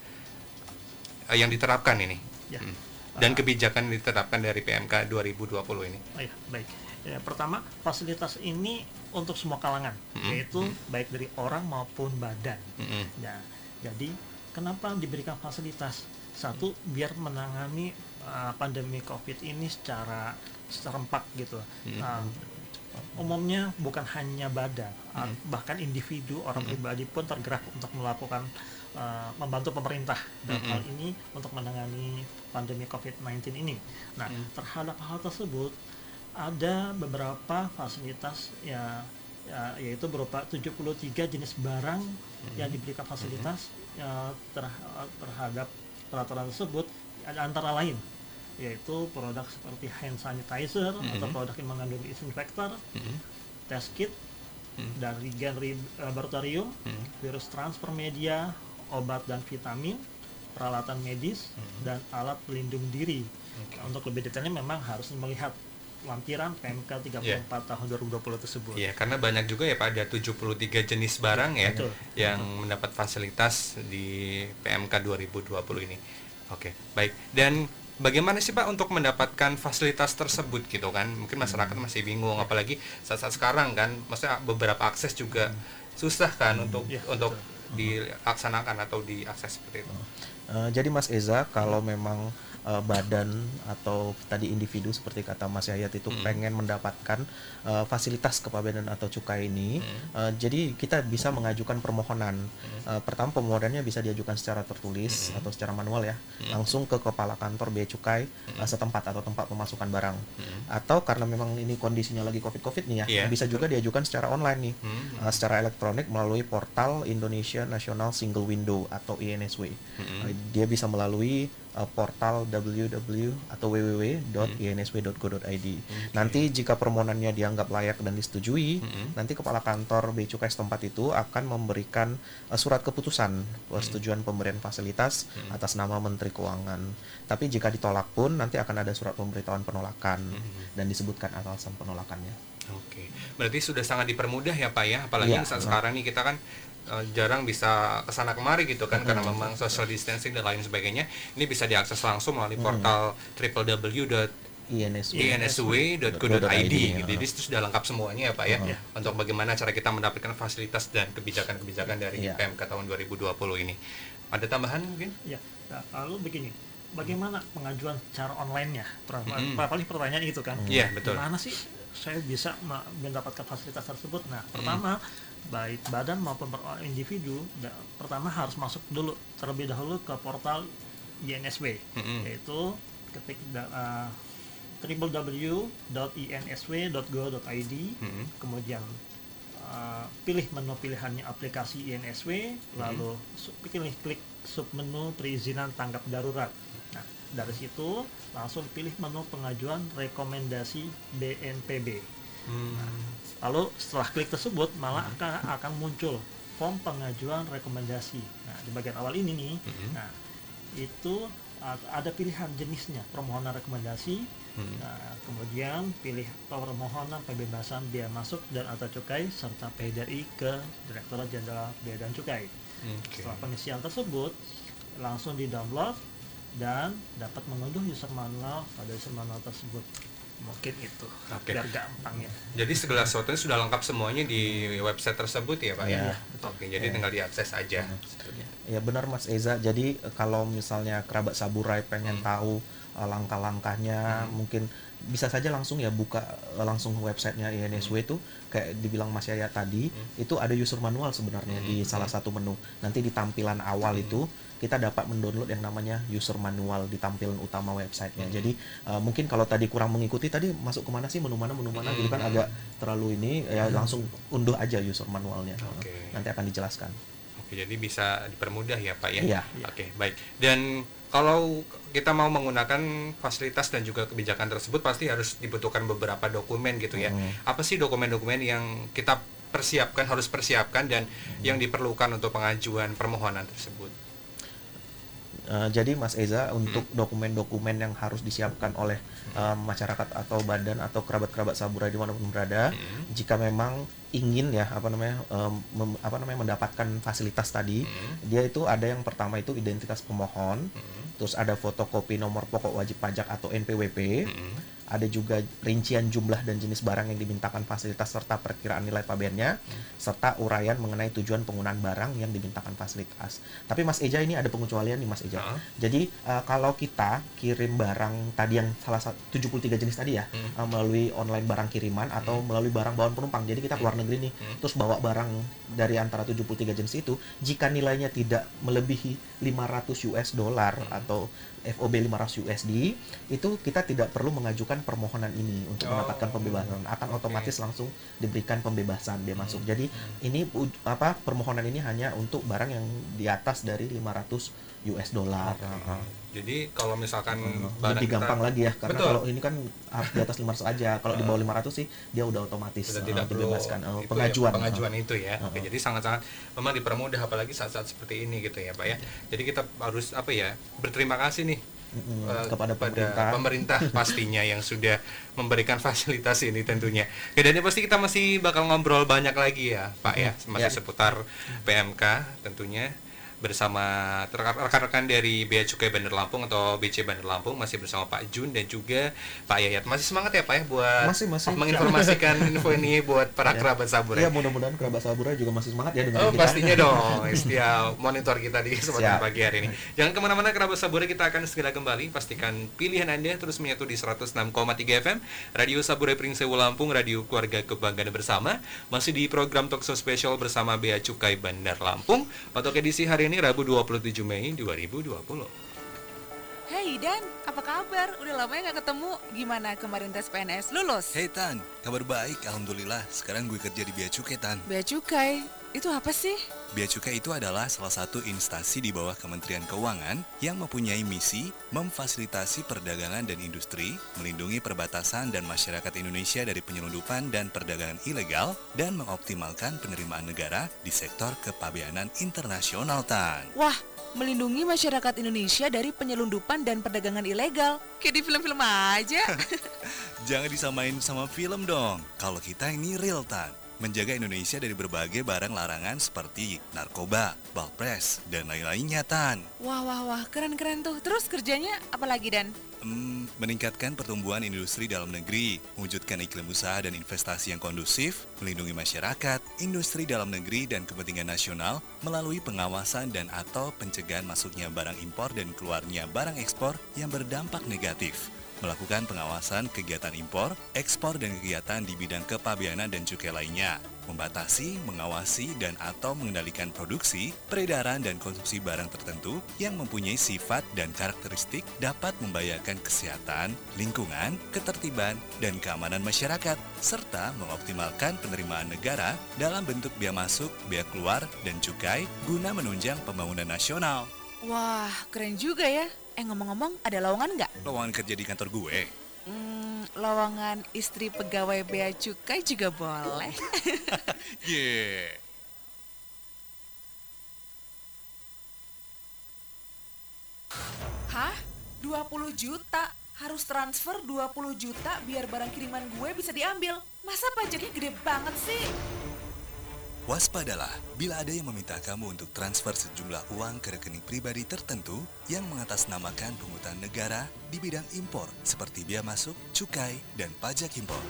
uh, yang diterapkan ini Ya. Hmm. dan kebijakan yang diterapkan dari PMK 2020 ini Oh ya, baik. Ya, pertama, fasilitas ini untuk semua kalangan, yaitu baik dari orang maupun badan. Mm-mm. Ya, jadi kenapa diberikan fasilitas? Satu, biar menangani uh, pandemi COVID ini secara serempak gitu. Uh, umumnya bukan hanya badan, uh, bahkan individu orang pribadi pun tergerak untuk melakukan uh, membantu pemerintah dalam hal ini untuk menangani pandemi COVID-19 ini. Nah, terhadap hal tersebut ada beberapa fasilitas ya, ya yaitu berupa 73 jenis barang yang diberikan fasilitas ya, ter- terhadap peraturan tersebut. Antara lain yaitu produk seperti hand sanitizer atau produk yang mengandung disinfektor, test kit dari genre laboratorium, virus transfer media, obat dan vitamin, peralatan medis dan alat pelindung diri. Nah, Untuk lebih detailnya memang harus melihat lampiran PMK 34 Iya. tahun 2020 tersebut. Iya, karena banyak juga ya Pak ada 73 jenis barang ya Betul. yang mendapat fasilitas di PMK 2020 ini. Oke, baik. Dan bagaimana sih Pak untuk mendapatkan fasilitas tersebut gitu kan? Mungkin masyarakat masih bingung apalagi saat-saat sekarang kan, maksudnya beberapa akses juga susah kan untuk Iya, untuk dilaksanakan atau diakses seperti itu. Eh, jadi Mas Eza kalau memang eh, badan atau tadi individu seperti kata Mas Yayat itu pengen mendapatkan eh, fasilitas kepabeanan atau cukai ini, eh, jadi kita bisa mengajukan permohonan. Eh, pertama permohonannya bisa diajukan secara tertulis atau secara manual ya, langsung ke kepala kantor bea cukai eh, setempat atau tempat pemasukan barang. Atau karena memang ini kondisinya lagi covid-covid nih ya, Iya, bisa juga diajukan secara online nih, Hmm. eh, secara elektronik melalui portal Indonesia National Single Window atau INSW. Eh, dia bisa melalui uh, portal www atau www.insw.go.id. Nanti jika permohonannya dianggap layak dan disetujui, nanti kepala kantor Bea Cukai setempat itu akan memberikan uh, surat keputusan persetujuan pemberian fasilitas atas nama Menteri Keuangan. Tapi jika ditolak pun nanti akan ada surat pemberitahuan penolakan dan disebutkan alasan penolakannya. Oke, berarti sudah sangat dipermudah ya Pak ya, apalagi Iya, saat sekarang nih kita kan eh, jarang bisa ke sana kemari gitu kan karena memang social distancing dan lain sebagainya. Ini bisa diakses langsung melalui portal www.insw.go.id INSW. gitu. Jadi itu sudah lengkap semuanya ya Pak ya untuk bagaimana cara kita mendapatkan fasilitas dan kebijakan-kebijakan dari Iya. PMK tahun 2020 ini. Ada tambahan mungkin? Ya, nah, lalu begini, bagaimana pengajuan cara online-nya? Mm-mm. Paling pertanyaan itu kan. Iya, betul. Gimana sih saya bisa mendapatkan fasilitas tersebut. Nah, pertama baik badan maupun per- individu da- pertama harus masuk dulu terlebih dahulu ke portal INSW Mm-mm. yaitu ketik da- uh, www.insw.go.id Mm-mm. kemudian uh, pilih menu pilihannya aplikasi INSW lalu su- pilih klik submenu perizinan tanggap darurat nah dari situ langsung pilih menu pengajuan rekomendasi BNPB Hmm. lalu setelah klik tersebut malah akan, akan muncul form pengajuan rekomendasi nah di bagian awal ini nih Mhm. nah itu ada pilihan jenisnya permohonan rekomendasi Hmm. Nah, kemudian pilih permohonan pembebasan biaya masuk dan atau cukai serta PDRI ke Direktorat Jenderal Bea dan Cukai. Oke. Setelah pengisian tersebut, langsung di-download dan dapat mengunduh user manual pada user manual tersebut. Mungkin itu, Oke. biar gampang ya. Jadi segala sesuatunya sudah lengkap semuanya di website tersebut ya Pak ya? Iya, Oke, jadi tinggal diakses aja. Ya benar Mas Eza. Jadi eh, kalau misalnya kerabat saburai pengen tahu eh, langkah-langkahnya, mungkin bisa saja langsung ya buka eh, langsung websitenya INSW itu kayak dibilang Mas Yaya tadi itu ada user manual sebenarnya di salah satu menu. Nanti di tampilan awal itu kita dapat mendownload yang namanya user manual di tampilan utama websitenya. Jadi eh, mungkin kalau tadi kurang mengikuti tadi masuk ke mana sih menu mana menu mana, gitu kan agak terlalu ini ya langsung unduh aja user manualnya. Oke. Nanti akan dijelaskan. Oke, jadi bisa dipermudah ya Pak ya? Iya. Oke, baik. Dan kalau kita mau menggunakan fasilitas dan juga kebijakan tersebut pasti harus dibutuhkan beberapa dokumen gitu ya. Hmm. Apa sih dokumen-dokumen yang kita persiapkan, harus persiapkan dan yang diperlukan untuk pengajuan permohonan tersebut? Uh, jadi Mas Eza untuk dokumen-dokumen yang harus disiapkan oleh uh, masyarakat atau badan atau kerabat-kerabat saburai di mana pun berada, Hmm. jika memang ingin ya apa namanya um, mem- apa namanya mendapatkan fasilitas tadi, Hmm. dia itu ada yang pertama itu identitas pemohon, Hmm. terus ada fotokopi nomor pokok wajib pajak atau NPWP, Hmm. Ada juga rincian jumlah dan jenis barang yang dimintakan fasilitas serta perkiraan nilai pabennya, serta uraian mengenai tujuan penggunaan barang yang dimintakan fasilitas. Tapi Mas Eja ini ada pengecualian nih Mas Eja. Ah. Jadi uh, kalau kita kirim barang tadi yang salah satu 73 jenis tadi ya Hmm. uh, melalui online barang kiriman atau melalui barang bawaan penumpang. Jadi kita keluar negeri nih, Hmm. terus bawa barang dari antara 73 jenis itu, jika nilainya tidak melebihi 500 US dollar Hmm. atau FOB 500 USD, itu kita tidak perlu mengajukan permohonan ini untuk Oh, mendapatkan pembebasan. Akan oke. otomatis langsung diberikan pembebasan dia masuk. Hmm. Jadi ini u- apa permohonan ini hanya untuk barang yang di atas dari 500 US dollar. Heeh. Jadi kalau misalkan barang lebih kita- gampang lagi ya karena Betul. kalau ini kan di atas 500 aja kalau di bawah 500 sih dia udah otomatis sudah uh, tidak perlu dibebaskan Uh, itu pengajuan ya, pengajuan Uh, itu ya. Oke, Uh-uh. jadi sangat-sangat memang dipermudah apalagi saat-saat seperti ini gitu ya, Pak ya. Jadi kita harus apa ya? Berterima kasih nih Mm-mm, eh, kepada pemerintah pemerintah [LAUGHS] pastinya yang sudah memberikan fasilitas ini tentunya. Oke, dan ini pasti kita masih bakal ngobrol banyak lagi ya, Pak ya, masih Ya. seputar PMK tentunya bersama rekan- rekan-rekan dari Bea Cukai Bandar Lampung atau BC Bandar Lampung masih bersama Pak Jun dan juga Pak Yayat. Masih semangat ya Pak ya buat Masih, masih. menginformasikan [LAUGHS] info ini buat para Ya. kerabat saburai. Iya mudah-mudahan kerabat saburai juga masih semangat ya dengan Oh kita. pastinya [LAUGHS] dong, setia monitor kita di kesempatan pagi hari ini. Jangan ke mana-mana kerabat saburai kita akan segera kembali. Pastikan pilihan anda terus menyatu di 106,3 FM Radio Saburai Pringsewu Lampung, radio keluarga kebanggaan bersama. Masih di program Talkshow Special bersama Bea Cukai Bandar Lampung. Untuk edisi hari ini Rabu 27 Mei 2020. Hei Dan, apa kabar? Udah lama ya nggak ketemu. Gimana kemarin tes PNS? Lulus? Hey Tan, kabar baik Alhamdulillah Sekarang gue kerja di Bea Cukai Tan Bea Cukai, itu apa sih? Bea Cukai itu adalah salah satu instansi di bawah Kementerian Keuangan yang mempunyai misi memfasilitasi perdagangan dan industri, melindungi perbatasan dan masyarakat Indonesia dari penyelundupan dan perdagangan ilegal, dan mengoptimalkan penerimaan negara di sektor kepabeanan internasional Tan. Wah, melindungi masyarakat Indonesia dari penyelundupan dan perdagangan ilegal. Kayak di film-film aja. [LAUGHS] Jangan disamain sama film dong. Kalau kita ini real tan. Menjaga Indonesia dari berbagai barang larangan seperti narkoba, balpres, dan lain-lainnya tan. wah, wah, wah, keren-keren tuh. Terus kerjanya apa lagi Dan? Hmm, meningkatkan pertumbuhan industri dalam negeri, mewujudkan iklim usaha dan investasi yang kondusif, melindungi masyarakat, industri dalam negeri dan kepentingan nasional melalui pengawasan dan atau pencegahan masuknya barang impor dan keluarnya barang ekspor yang berdampak negatif. Melakukan pengawasan kegiatan impor, ekspor dan kegiatan di bidang kepabeanan dan cukai lainnya, membatasi, mengawasi dan atau mengendalikan produksi, peredaran dan konsumsi barang tertentu yang mempunyai sifat dan karakteristik dapat membahayakan kesehatan, lingkungan, ketertiban dan keamanan masyarakat serta mengoptimalkan penerimaan negara dalam bentuk biaya masuk, biaya keluar dan cukai guna menunjang pembangunan nasional. Wah, keren juga ya. Eh ngomong-ngomong, ada lowongan nggak? Lowongan kerja di kantor gue. Hmm, lowongan istri pegawai bea cukai juga boleh. [LAUGHS] Yeah. Hah? 20 juta? Harus transfer 20 juta biar barang kiriman gue bisa diambil. Masa pajaknya gede banget sih? Waspadalah bila ada yang meminta kamu untuk transfer sejumlah uang ke rekening pribadi tertentu yang mengatasnamakan pungutan negara di bidang impor seperti biaya masuk, cukai, dan pajak impor.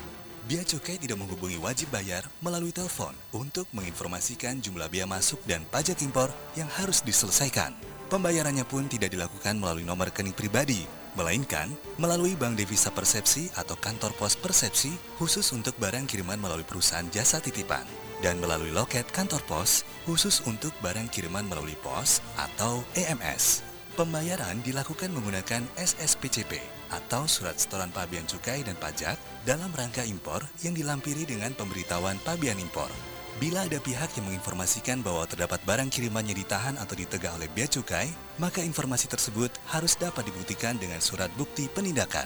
Bea Cukai tidak menghubungi wajib bayar melalui telepon untuk menginformasikan jumlah biaya masuk dan pajak impor yang harus diselesaikan. Pembayarannya pun tidak dilakukan melalui nomor rekening pribadi, melainkan melalui Bank Devisa Persepsi atau kantor pos persepsi khusus untuk barang kiriman melalui perusahaan jasa titipan dan melalui loket kantor pos khusus untuk barang kiriman melalui pos atau EMS. Pembayaran dilakukan menggunakan SSPCP atau Surat Setoran Pabean Cukai dan Pajak dalam rangka impor yang dilampiri dengan pemberitahuan pabean impor. Bila ada pihak yang menginformasikan bahwa terdapat barang kirimannya ditahan atau ditegah oleh bea cukai, maka informasi tersebut harus dapat dibuktikan dengan surat bukti penindakan.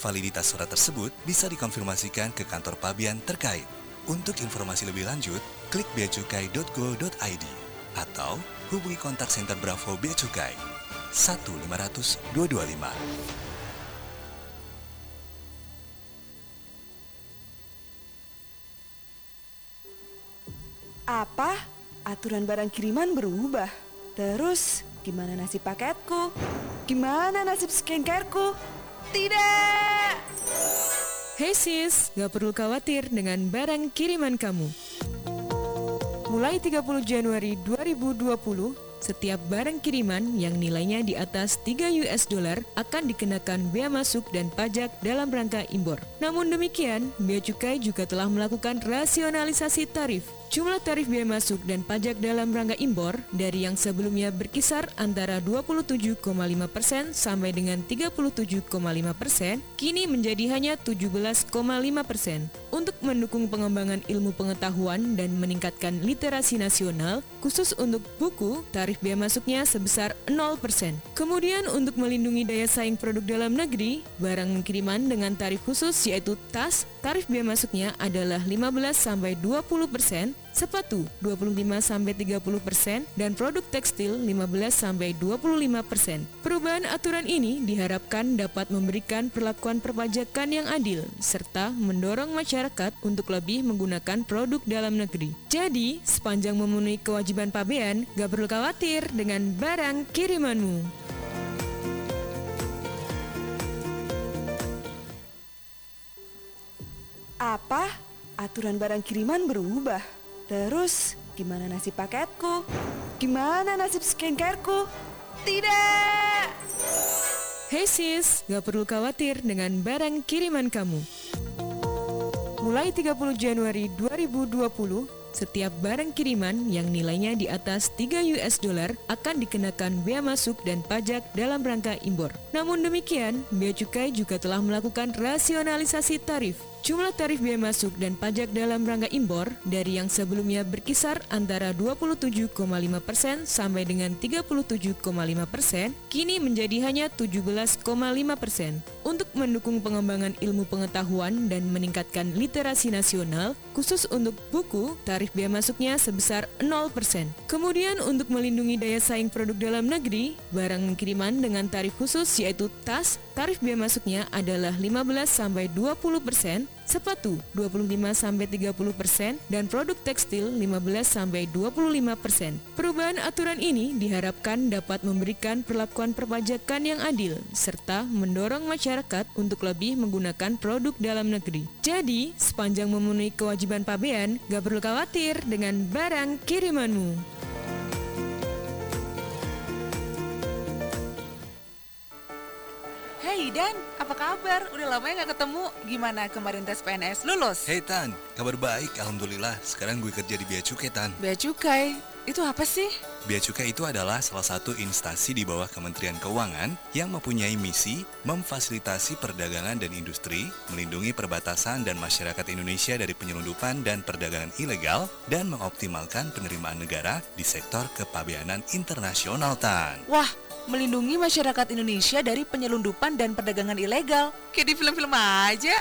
Validitas surat tersebut bisa dikonfirmasikan ke kantor pabean terkait. Untuk informasi lebih lanjut, klik beacukai.go.id atau hubungi kontak center Bravo Bea Cukai 1500 225. Apa? Aturan barang kiriman berubah. Terus, gimana nasib paketku? Gimana nasib skincareku? Tidak! Hey sis, gak perlu khawatir dengan barang kiriman kamu. Mulai 30 Januari 2020, setiap barang kiriman yang nilainya di atas 3 US dollar akan dikenakan bea masuk dan pajak dalam rangka impor. Namun demikian, Bea Cukai juga telah melakukan rasionalisasi tarif. Jumlah tarif bea masuk dan pajak dalam rangka impor dari yang sebelumnya berkisar antara 27,5% sampai dengan 37,5% kini menjadi hanya 17,5%. Untuk mendukung pengembangan ilmu pengetahuan dan meningkatkan literasi nasional, khusus untuk buku, tarif bea masuknya sebesar 0%. Kemudian untuk melindungi daya saing produk dalam negeri, barang kiriman dengan tarif khusus yaitu tas, tarif bea masuknya adalah 15 sampai 20%, sepatu 25 sampai 30% dan produk tekstil 15 sampai 25%. Perubahan aturan ini diharapkan dapat memberikan perlakuan perpajakan yang adil serta mendorong masyarakat untuk lebih menggunakan produk dalam negeri. Jadi, sepanjang memenuhi kewajiban pabean, gak perlu khawatir dengan barang kirimanmu. Apa? Aturan barang kiriman berubah. Terus, gimana nasib paketku? Gimana nasib skincareku? Tidak! Hey sis, gak perlu khawatir dengan barang kiriman kamu. Mulai 30 Januari 2020, setiap barang kiriman yang nilainya di atas 3 US dollar akan dikenakan bea masuk dan pajak dalam rangka impor. Namun demikian, Bea Cukai juga telah melakukan rasionalisasi tarif. Jumlah tarif bea masuk dan pajak dalam rangka impor dari yang sebelumnya berkisar antara 27,5% sampai dengan 37,5% kini menjadi hanya 17,5%. Untuk mendukung pengembangan ilmu pengetahuan dan meningkatkan literasi nasional, khusus untuk buku, tarif bea masuknya sebesar 0%. Kemudian untuk melindungi daya saing produk dalam negeri, barang kiriman dengan tarif khusus yaitu tas, tarif bea masuknya adalah 15 sampai 20%, sepatu 25 sampai 30% dan produk tekstil 15 sampai 25%. Perubahan aturan ini diharapkan dapat memberikan perlakuan perpajakan yang adil serta mendorong masyarakat untuk lebih menggunakan produk dalam negeri. Jadi, sepanjang memenuhi kewajiban pabean, gak perlu khawatir dengan barang kirimanmu. Hei Dan, apa kabar? Udah lama ya nggak ketemu. Gimana kemarin tes PNS? Lulus? Hey Tan, kabar baik, alhamdulillah. Sekarang gue kerja di Bea Cukai Tan. Bea Cukai, itu apa sih? Bea Cukai itu adalah salah satu instansi di bawah Kementerian Keuangan yang mempunyai misi memfasilitasi perdagangan dan industri, melindungi perbatasan dan masyarakat Indonesia dari penyelundupan dan perdagangan ilegal, dan mengoptimalkan penerimaan negara di sektor kepabeanan internasional Tan. Wah, melindungi masyarakat Indonesia dari penyelundupan dan perdagangan ilegal. Kayak di film-film aja.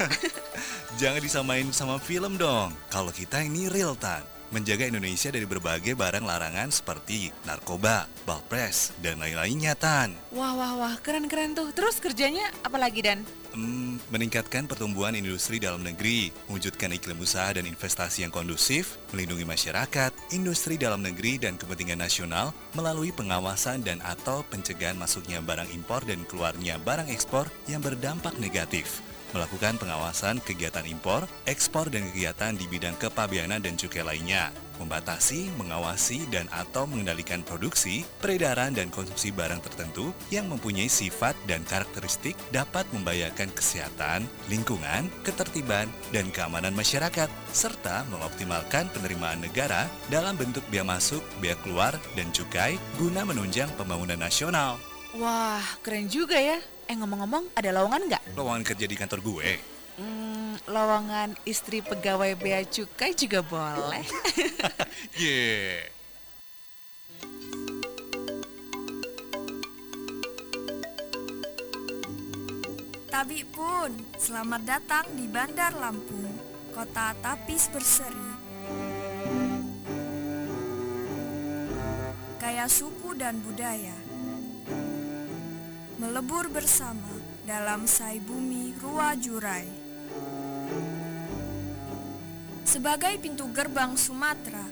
[LAUGHS] Jangan disamain sama film dong. Kalau kita ini real Tan. Menjaga Indonesia dari berbagai barang larangan seperti narkoba, balpres, dan lain-lainnya Tan. wah, wah, wah, keren-keren tuh. Terus kerjanya apa lagi, Dan? Hmm, meningkatkan pertumbuhan industri dalam negeri, mewujudkan iklim usaha dan investasi yang kondusif, melindungi masyarakat, industri dalam negeri dan kepentingan nasional melalui pengawasan dan atau pencegahan masuknya barang impor dan keluarnya barang ekspor yang berdampak negatif melakukan pengawasan kegiatan impor, ekspor dan kegiatan di bidang kepabeanan dan cukai lainnya, membatasi, mengawasi dan atau mengendalikan produksi, peredaran dan konsumsi barang tertentu yang mempunyai sifat dan karakteristik dapat membahayakan kesehatan, lingkungan, ketertiban, dan keamanan masyarakat, serta mengoptimalkan penerimaan negara dalam bentuk biaya masuk, biaya keluar, dan cukai guna menunjang pembangunan nasional. Wah, keren juga ya. Eh, ngomong-ngomong, ada lowongan nggak? Lowongan kerja di kantor gue. Hmm, lowongan istri pegawai bea cukai juga boleh. [LAUGHS] Yeah. Tabi pun, selamat datang di Bandar Lampung, kota tapis berseri. Kaya suku dan budaya. Melebur bersama dalam say bumi Rua Jurai. Sebagai pintu gerbang Sumatera,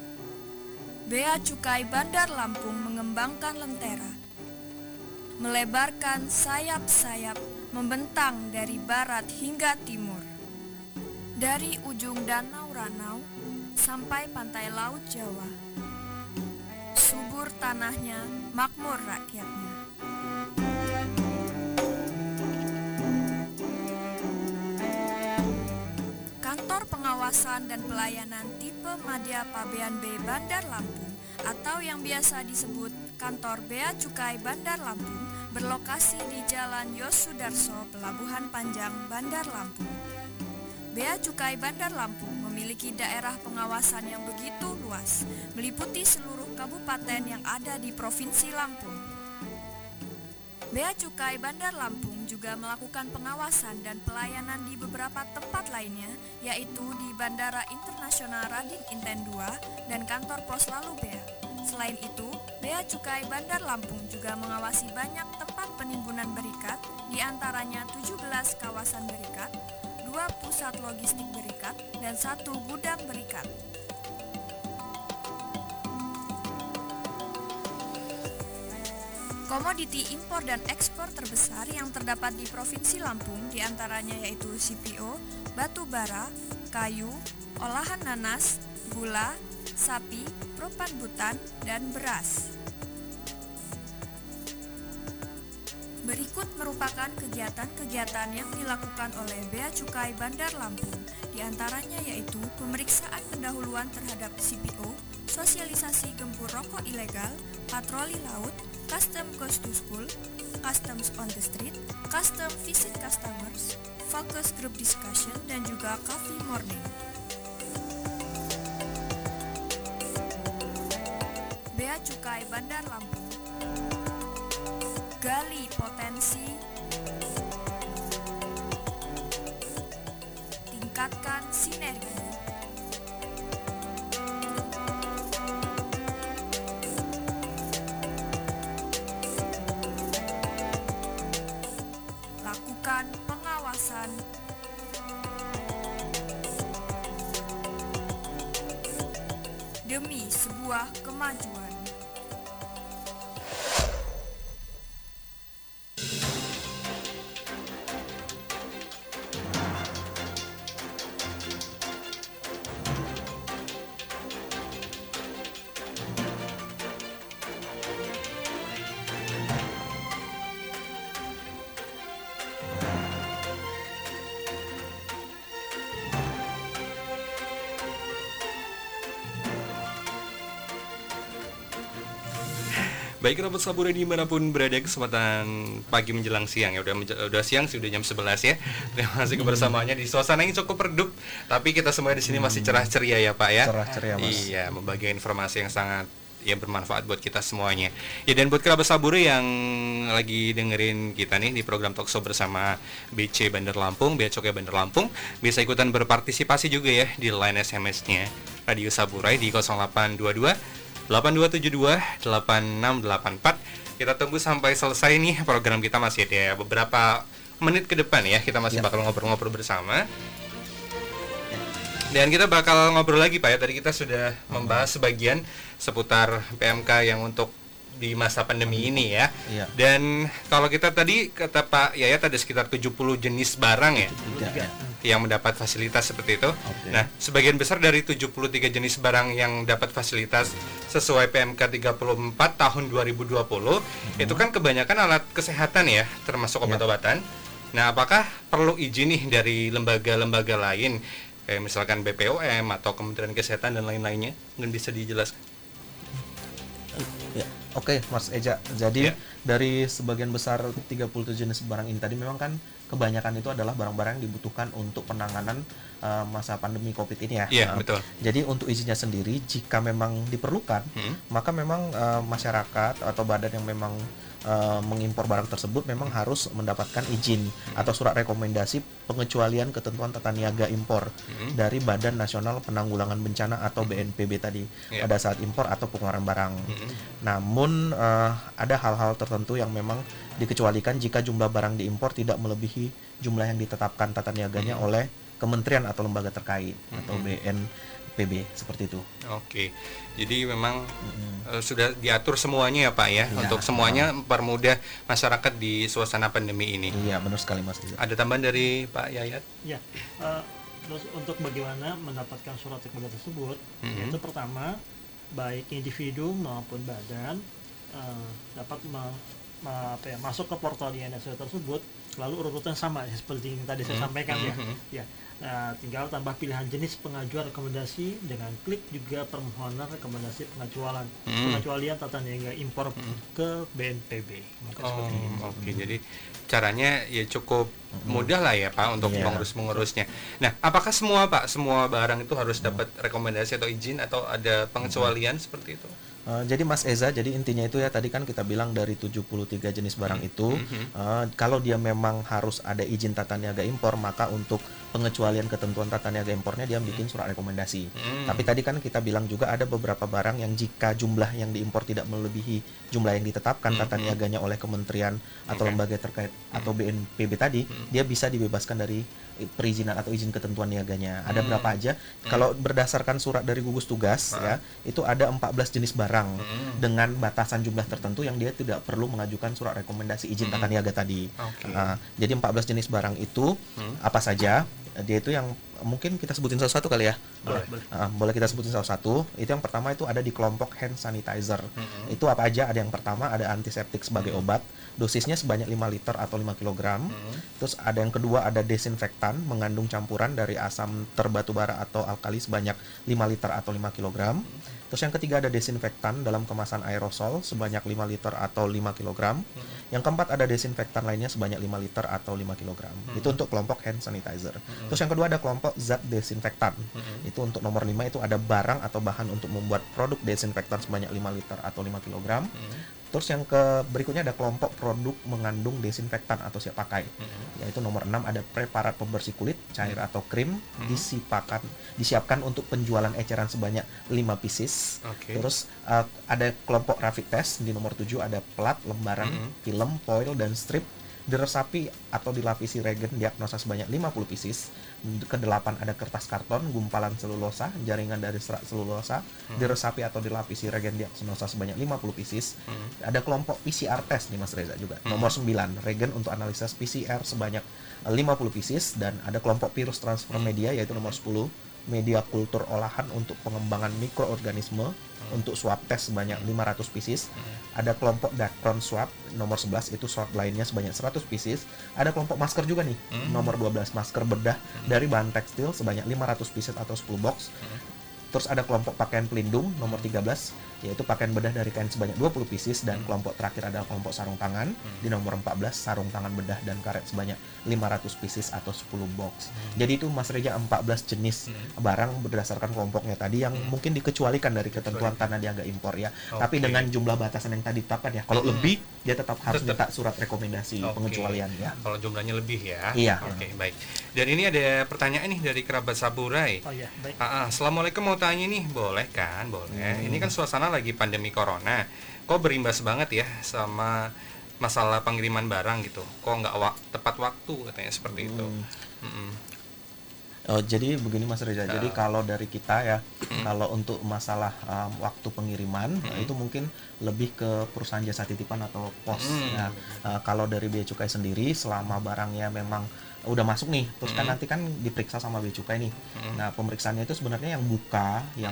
Bea Cukai Bandar Lampung mengembangkan lentera melebarkan sayap-sayap membentang dari barat hingga timur. Dari ujung Danau Ranau sampai pantai Laut Jawa. Subur tanahnya, makmur rakyatnya. Pengawasan dan Pelayanan Tipe Madya Pabean B Bandar Lampung atau yang biasa disebut Kantor Bea Cukai Bandar Lampung berlokasi di Jalan Yosudarso, Pelabuhan Panjang, Bandar Lampung. Bea Cukai Bandar Lampung memiliki daerah pengawasan yang begitu luas, meliputi seluruh kabupaten yang ada di Provinsi Lampung. Bea Cukai Bandar Lampung juga melakukan pengawasan dan pelayanan di beberapa tempat lainnya, yaitu di Bandara Internasional Rading Inten 2 dan kantor pos lalu Bea. Selain itu, Bea Cukai Bandar Lampung juga mengawasi banyak tempat penimbunan berikat, di antaranya 17 kawasan berikat, dua pusat logistik berikat, dan satu gudang berikat. Komoditi impor dan ekspor terbesar yang terdapat di Provinsi Lampung di antaranya yaitu CPO, batu bara, kayu, olahan nanas, gula, sapi, propan butan, dan beras. Berikut merupakan kegiatan-kegiatan yang dilakukan oleh Bea Cukai Bandar Lampung, di antaranya yaitu pemeriksaan pendahuluan terhadap CPO, sosialisasi gempur rokok ilegal, patroli laut, custom goes to school, customs on the street, custom visit customers, focus group discussion, dan juga coffee morning. Bea Cukai Bandar Lampung. Gali potensi. Tingkatkan sinergi pengawasan demi sebuah kemajuan Baik kerabat Sabure di mana pun berada kesempatan pagi menjelang siang ya udah udah siang sih udah jam 11 ya. Terima kasih kebersamaannya di suasana yang cukup redup tapi kita semua di sini masih cerah ceria ya Pak ya. Cerah ceria, Mas. Iya, membagi informasi yang sangat ya bermanfaat buat kita semuanya. Ya dan buat kerabat Sabure yang lagi dengerin kita nih di program Talkshow bersama BC Bandar Lampung, Bea Cukai Bandar Lampung, bisa ikutan berpartisipasi juga ya di line SMS-nya Radio Saburai di 0822 8272 8684. Kita tunggu sampai selesai nih program kita masih ada beberapa menit ke depan ya. Kita masih Ya. bakal ngobrol-ngobrol bersama. Dan kita bakal ngobrol lagi Pak ya. Tadi kita sudah membahas sebagian seputar PMK yang untuk di masa pandemi ini ya. Iya. Dan kalau kita tadi kata Pak Yayat ada sekitar 70 jenis barang ya ya. Yang mendapat fasilitas seperti itu. Nah, sebagian besar dari 73 jenis barang yang dapat fasilitas sesuai PMK 34 tahun 2020 itu kan kebanyakan alat kesehatan ya, termasuk obat-obatan. Nah, apakah perlu izin nih dari lembaga-lembaga lain kayak misalkan BPOM atau Kementerian Kesehatan dan lain-lainnya? Mungkin bisa dijelaskan. Ya, Oke, Mas Eja. Jadi Ya. dari sebagian besar 37 jenis barang ini tadi memang kan kebanyakan itu adalah barang-barang yang dibutuhkan untuk penanganan uh, masa pandemi Covid ini ya. Iya, Uh, betul. Jadi untuk izinnya sendiri jika memang diperlukan, Hmm. maka memang uh, masyarakat atau badan yang memang uh, mengimpor barang tersebut memang harus mendapatkan izin atau surat rekomendasi pengecualian ketentuan tata niaga impor Hmm. dari Badan Nasional Penanggulangan Bencana atau BNPB tadi Iya. pada saat impor atau pengeluaran barang. Hmm. Namun eh, ada hal-hal tertentu yang memang dikecualikan jika jumlah barang diimpor tidak melebihi jumlah yang ditetapkan tata niaganya Hmm. oleh kementerian atau lembaga terkait atau BNPB seperti itu. Oke, jadi memang eh, sudah diatur semuanya ya Pak ya, untuk semuanya mempermudah masyarakat di suasana pandemi ini. Iya, benar sekali Mas. Ada tambahan dari Pak Yayat? Ya, eh, terus untuk bagaimana mendapatkan surat rekomendasi tersebut, Mhm. itu pertama baik individu maupun badan eh, dapat me- me- apa ya, masuk ke portal INSW tersebut, lalu urutan sama ya, seperti yang tadi saya sampaikan ya. mhm. Ya, nah, tinggal tambah pilihan jenis pengajuan rekomendasi dengan klik juga permohonan rekomendasi pengecualian Mhm. pengecualian tata niaga impor ke BNPB. Maka. Oh, oke. Jadi caranya ya cukup mudah lah ya Pak untuk Iya. mengurus-mengurusnya. Nah, apakah semua Pak, semua barang itu harus dapat rekomendasi atau izin atau ada pengecualian seperti itu? Eh, jadi Mas Eza, jadi intinya itu ya tadi kan kita bilang dari 73 jenis barang itu Mhm. eh, kalau dia memang harus ada izin tata niaga impor maka untuk pengecualian ketentuan tata niaga impornya dia bikin surat rekomendasi. Hmm. Tapi tadi kan kita bilang juga ada beberapa barang yang jika jumlah yang diimpor tidak melebihi jumlah yang ditetapkan tata Mhm. niaganya oleh kementerian atau Oke. lembaga terkait atau BNPB tadi, dia bisa dibebaskan dari perizinan atau izin ketentuan niaganya. Ada Hmm. berapa aja? Kalau berdasarkan surat dari gugus tugas ya, itu ada 14 jenis barang Hmm. dengan batasan jumlah tertentu yang dia tidak perlu mengajukan surat rekomendasi izin tata niaga tadi. Oke. Ah, jadi 14 jenis barang itu Hmm. apa saja? Dia itu yang mungkin kita sebutin satu-satu kali ya. Boleh, boleh. Ah, boleh kita sebutin satu-satu. Itu yang pertama itu ada di kelompok hand sanitizer. Mhm. Itu apa aja? Ada yang pertama ada antiseptik sebagai obat, dosisnya sebanyak 5 liter atau 5 kg. Hmm. Terus ada yang kedua ada desinfektan mengandung campuran dari asam terbatubara atau alkali sebanyak 5 liter atau 5 kg. Terus yang ketiga ada desinfektan dalam kemasan aerosol sebanyak 5 liter atau 5 kg. Yang keempat ada desinfektan lainnya sebanyak 5 liter atau 5 kg. Itu untuk kelompok hand sanitizer. Terus yang kedua ada kelompok zat desinfektan. Itu untuk nomor 5 itu ada barang atau bahan untuk membuat produk desinfektan sebanyak 5 liter atau 5 kg. Terus yang ke berikutnya ada kelompok produk mengandung desinfektan atau siap pakai. Yaitu nomor 6 ada preparat pembersih kulit, cair atau krim disipakan disiapkan untuk penjualan eceran sebanyak 5 pieces. Oke. Terus uh, ada kelompok rapid test di nomor 7 ada plat, lembaran, Mhm. film, foil dan strip diresapi atau dilapisi regen diagnosa sebanyak 50 pieces. Kedelapan ada kertas karton, gumpalan selulosa, jaringan dari serat selulosa, diresapi atau dilapisi regen diagnosa sebanyak 50 pieces. Ada kelompok PCR test nih Mas Reza juga. Nomor 9, regen untuk analisis PCR sebanyak 50 pieces. Dan ada kelompok virus transfer media yaitu nomor 10 media kultur olahan untuk pengembangan mikroorganisme untuk swab test sebanyak 500 pieces. Ada kelompok Dacron swab nomor 11 itu swab lainnya sebanyak 100 pieces. Ada kelompok masker juga nih. Nomor 12 masker bedah dari bahan tekstil sebanyak 500 pieces atau 10 box. Terus ada kelompok pakaian pelindung nomor 13 yaitu pakaian bedah dari kain sebanyak 20 pieces dan kelompok terakhir adalah kelompok sarung tangan di nomor 14 sarung tangan bedah dan karet sebanyak 500 pieces atau 10 box. Jadi itu Mas Reja 14 jenis barang berdasarkan kelompoknya tadi yang mungkin dikecualikan dari ketentuan tanah niaga impor ya. Tapi Oke. dengan jumlah batasan yang tadi ditetapkan ya. Kalau lebih dia tetap harus Tetap. minta surat rekomendasi Oke. pengecualian ya. Kalau jumlahnya lebih ya. Iya. Oke, baik. Dan ini ada pertanyaan nih dari kerabat Saburai. Oh iya, baik. Ah, ah, Assalamualaikum mau tanya nih, boleh kan? Boleh. Hmm. Ini kan suasana lagi pandemi corona. Kok berimbas banget ya sama masalah pengiriman barang gitu? Kok nggak wak- tepat waktu katanya seperti itu? Hmm. Oh, jadi begini Mas Reza. Jadi Ah. kalau dari kita ya, kalau untuk masalah um, waktu pengiriman uh, itu mungkin lebih ke perusahaan jasa titipan atau pos. Hmm. ya. Uh, kalau dari Bea Cukai sendiri, selama barangnya memang udah masuk nih, terus kan Hmm. nanti kan diperiksa sama Bea Cukai nih. Hmm. Nah, pemeriksaannya itu sebenarnya yang buka, yang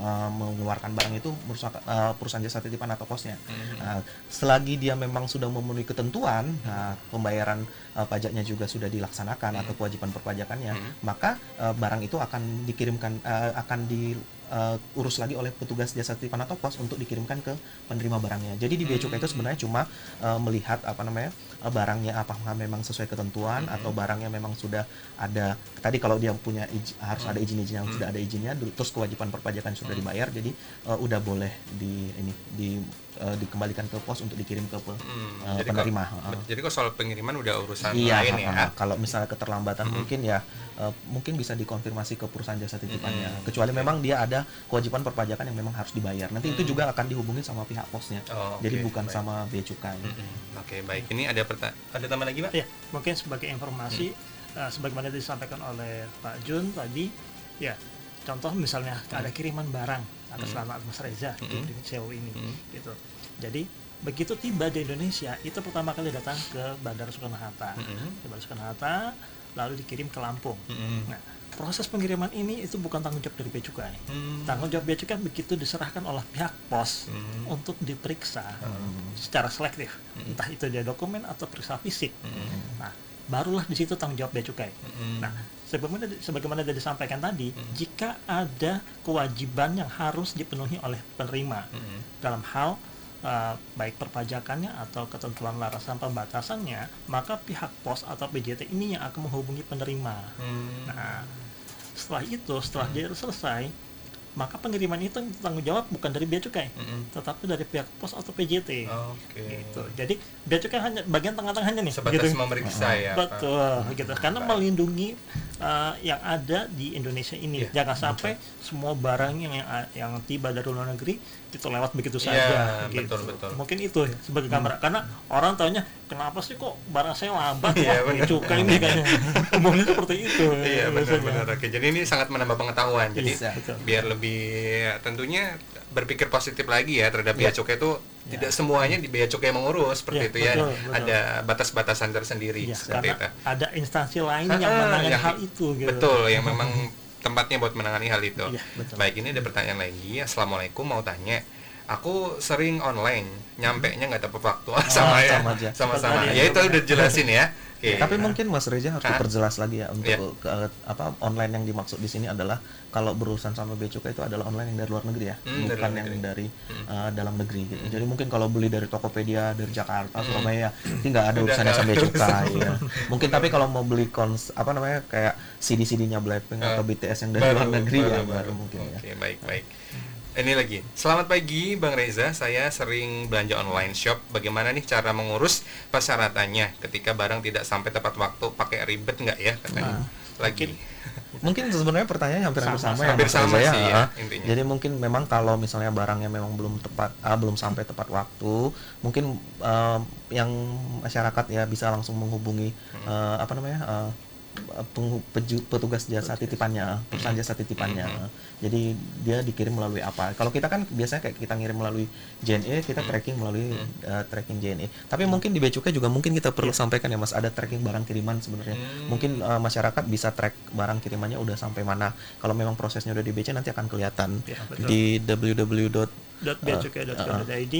uh, mengeluarkan barang itu perusahaan, uh, perusahaan jasa titipan atau posnya. Hmm. Nah, selagi dia memang sudah memenuhi ketentuan, nah, pembayaran uh, pajaknya juga sudah dilaksanakan atau kewajiban perpajakannya, Hmm. maka uh, barang itu akan dikirimkan uh, akan diurus lagi oleh petugas jasa titipan atau pos untuk dikirimkan ke penerima barangnya. Jadi di bea cukai itu sebenarnya cuma uh, melihat apa namanya uh, barangnya apakah memang sesuai ketentuan atau barangnya memang sudah ada tadi kalau dia punya izin- harus ada izin-izin yang sudah ada izinnya terus kewajiban perpajakan sudah dibayar jadi uh, udah boleh di ini di uh, dikembalikan ke pos untuk dikirim ke pe- Hmm, uh, jadi penerima. Kok, Uh. jadi kok soal pengiriman udah urusan Iya, lain ya? uh, kalau misalnya keterlambatan mungkin ya uh, mungkin bisa dikonfirmasi ke perusahaan jasa titipannya. Mm-mm. Kecuali memang dia ada kewajiban perpajakan yang memang harus dibayar. Nanti itu juga akan dihubungi sama pihak posnya. Oh, Jadi oke, bukan baik. sama bea cukai. Mm-mm. Oke, baik. Ini ada ada tambahan lagi, Pak? Ya, mungkin sebagai informasi, eh, sebagaimana disampaikan oleh Pak Jun tadi, ya, contoh misalnya ada kiriman barang atas Hmm. nama Mas Reza Hmm. di CEO ini, Hmm. gitu. Jadi begitu tiba di Indonesia, itu pertama kali datang ke Bandara Soekarno Hatta, Mm-mm. ke Bandara Soekarno Hatta, lalu dikirim ke Lampung. Mm-mm. Nah, proses pengiriman ini itu bukan tanggung jawab dari Bea Cukai. Hmm. Tanggung jawab Bea Cukai begitu diserahkan oleh pihak pos Hmm. untuk diperiksa Hmm. secara selektif, entah itu dia dokumen atau periksa fisik. Mm-mm. Nah, barulah di situ tanggung jawab bea cukai. Mm-mm. Nah, sebagaimana sebagaimana tadi disampaikan tadi, Mm. jika ada kewajiban yang harus dipenuhi oleh penerima Mm-mm. dalam hal uh, baik perpajakannya atau ketentuan larasan pembatasannya, maka pihak pos atau PJT ini yang akan menghubungi penerima. Hmm. Nah, setelah itu, setelah dia selesai, maka pengiriman itu tanggung jawab bukan dari bea cukai, Mm-mm. tetapi dari pihak pos atau PJT. Oke. Gitu. Jadi bea cukai hanya bagian tengah-tengahnya nih. Sebatas gitu. memeriksa ya, Pak. Betul, gitu. Karena Baik. melindungi uh, yang ada di Indonesia ini. Iya, Jangan sampai semua barang yang, yang tiba dari luar negeri itu lewat begitu Iya, saja. gitu. betul, betul. Mungkin itu ya, sebagai gambaran. Karena orang taunya kenapa sih kok barang saya lambat Iya, ya? benar. Cukai ini kayaknya. [LAUGHS] Umumnya seperti itu. Iya biasanya. benar-benar oke. Jadi ini sangat menambah pengetahuan. Jadi Bisa. Betul. biar lebih tentunya berpikir positif lagi ya terhadap Iya. bea cukai itu tidak semuanya di bea cukai mengurus seperti Iya, itu ya. betul, betul. Ada batas-batasan tersendiri Iya, seperti itu. ada instansi lain yang Ah, menangani yang- hal itu gitu. Betul, yang memang tempatnya buat menangani hal itu. Iya, betul. Baik, ini ada pertanyaan lagi. Assalamualaikum, mau tanya. Aku sering online, nyampe nya nggak tepat waktu. [LAUGHS] sama ya, sama. Seperti Ya tadi itu ya. udah jelasin ya. Oke. Tapi mungkin Mas Reza harus Hah? diperjelas lagi ya untuk Iya. ke- apa online yang dimaksud di sini adalah kalau berurusan sama bea cukai itu adalah online yang dari luar negeri ya, dari bukan luar yang negeri. dari Hmm. uh, dalam negeri gitu. Jadi mungkin kalau beli dari Tokopedia dari Jakarta, Surabaya, itu nggak ada urusannya sama bea cukai. [LAUGHS] ya. Mungkin tapi kalau mau beli kons apa namanya kayak CD-CD-nya Blackpink atau Ah, BTS yang dari luar negeri ya baru, baru mungkin ya. Oke, baik, baik. Ini lagi. Selamat pagi, Bang Reza. Saya sering belanja online shop. Bagaimana nih cara mengurus persyaratannya ketika barang tidak sampai tepat waktu? Pakai ribet nggak ya katanya? Lagi. Mungkin sebenarnya pertanyaannya hampir hampir Sama, sama, ya hampir sama ya. sih ya, intinya. Jadi mungkin memang kalau misalnya barangnya memang belum tepat ah, belum sampai tepat waktu, mungkin eh, yang masyarakat ya bisa langsung menghubungi Hmm. eh, apa namanya? eh, peju- petugas jasa titipannya, perusahaan jasa titipannya. Hmm. Jadi dia dikirim melalui apa? Kalau kita kan biasanya kayak kita ngirim melalui JNE, kita Hmm. tracking melalui eh, tracking JNE. Tapi mungkin di Bea Cukai juga mungkin kita perlu sampaikan ya Mas, ada tracking barang kiriman sebenarnya. Hmm. Mungkin eh, masyarakat bisa track barang kirimannya udah sampai mana. Kalau memang prosesnya udah di BC nanti akan kelihatan Ya, betul. di www. .beacukai.co.id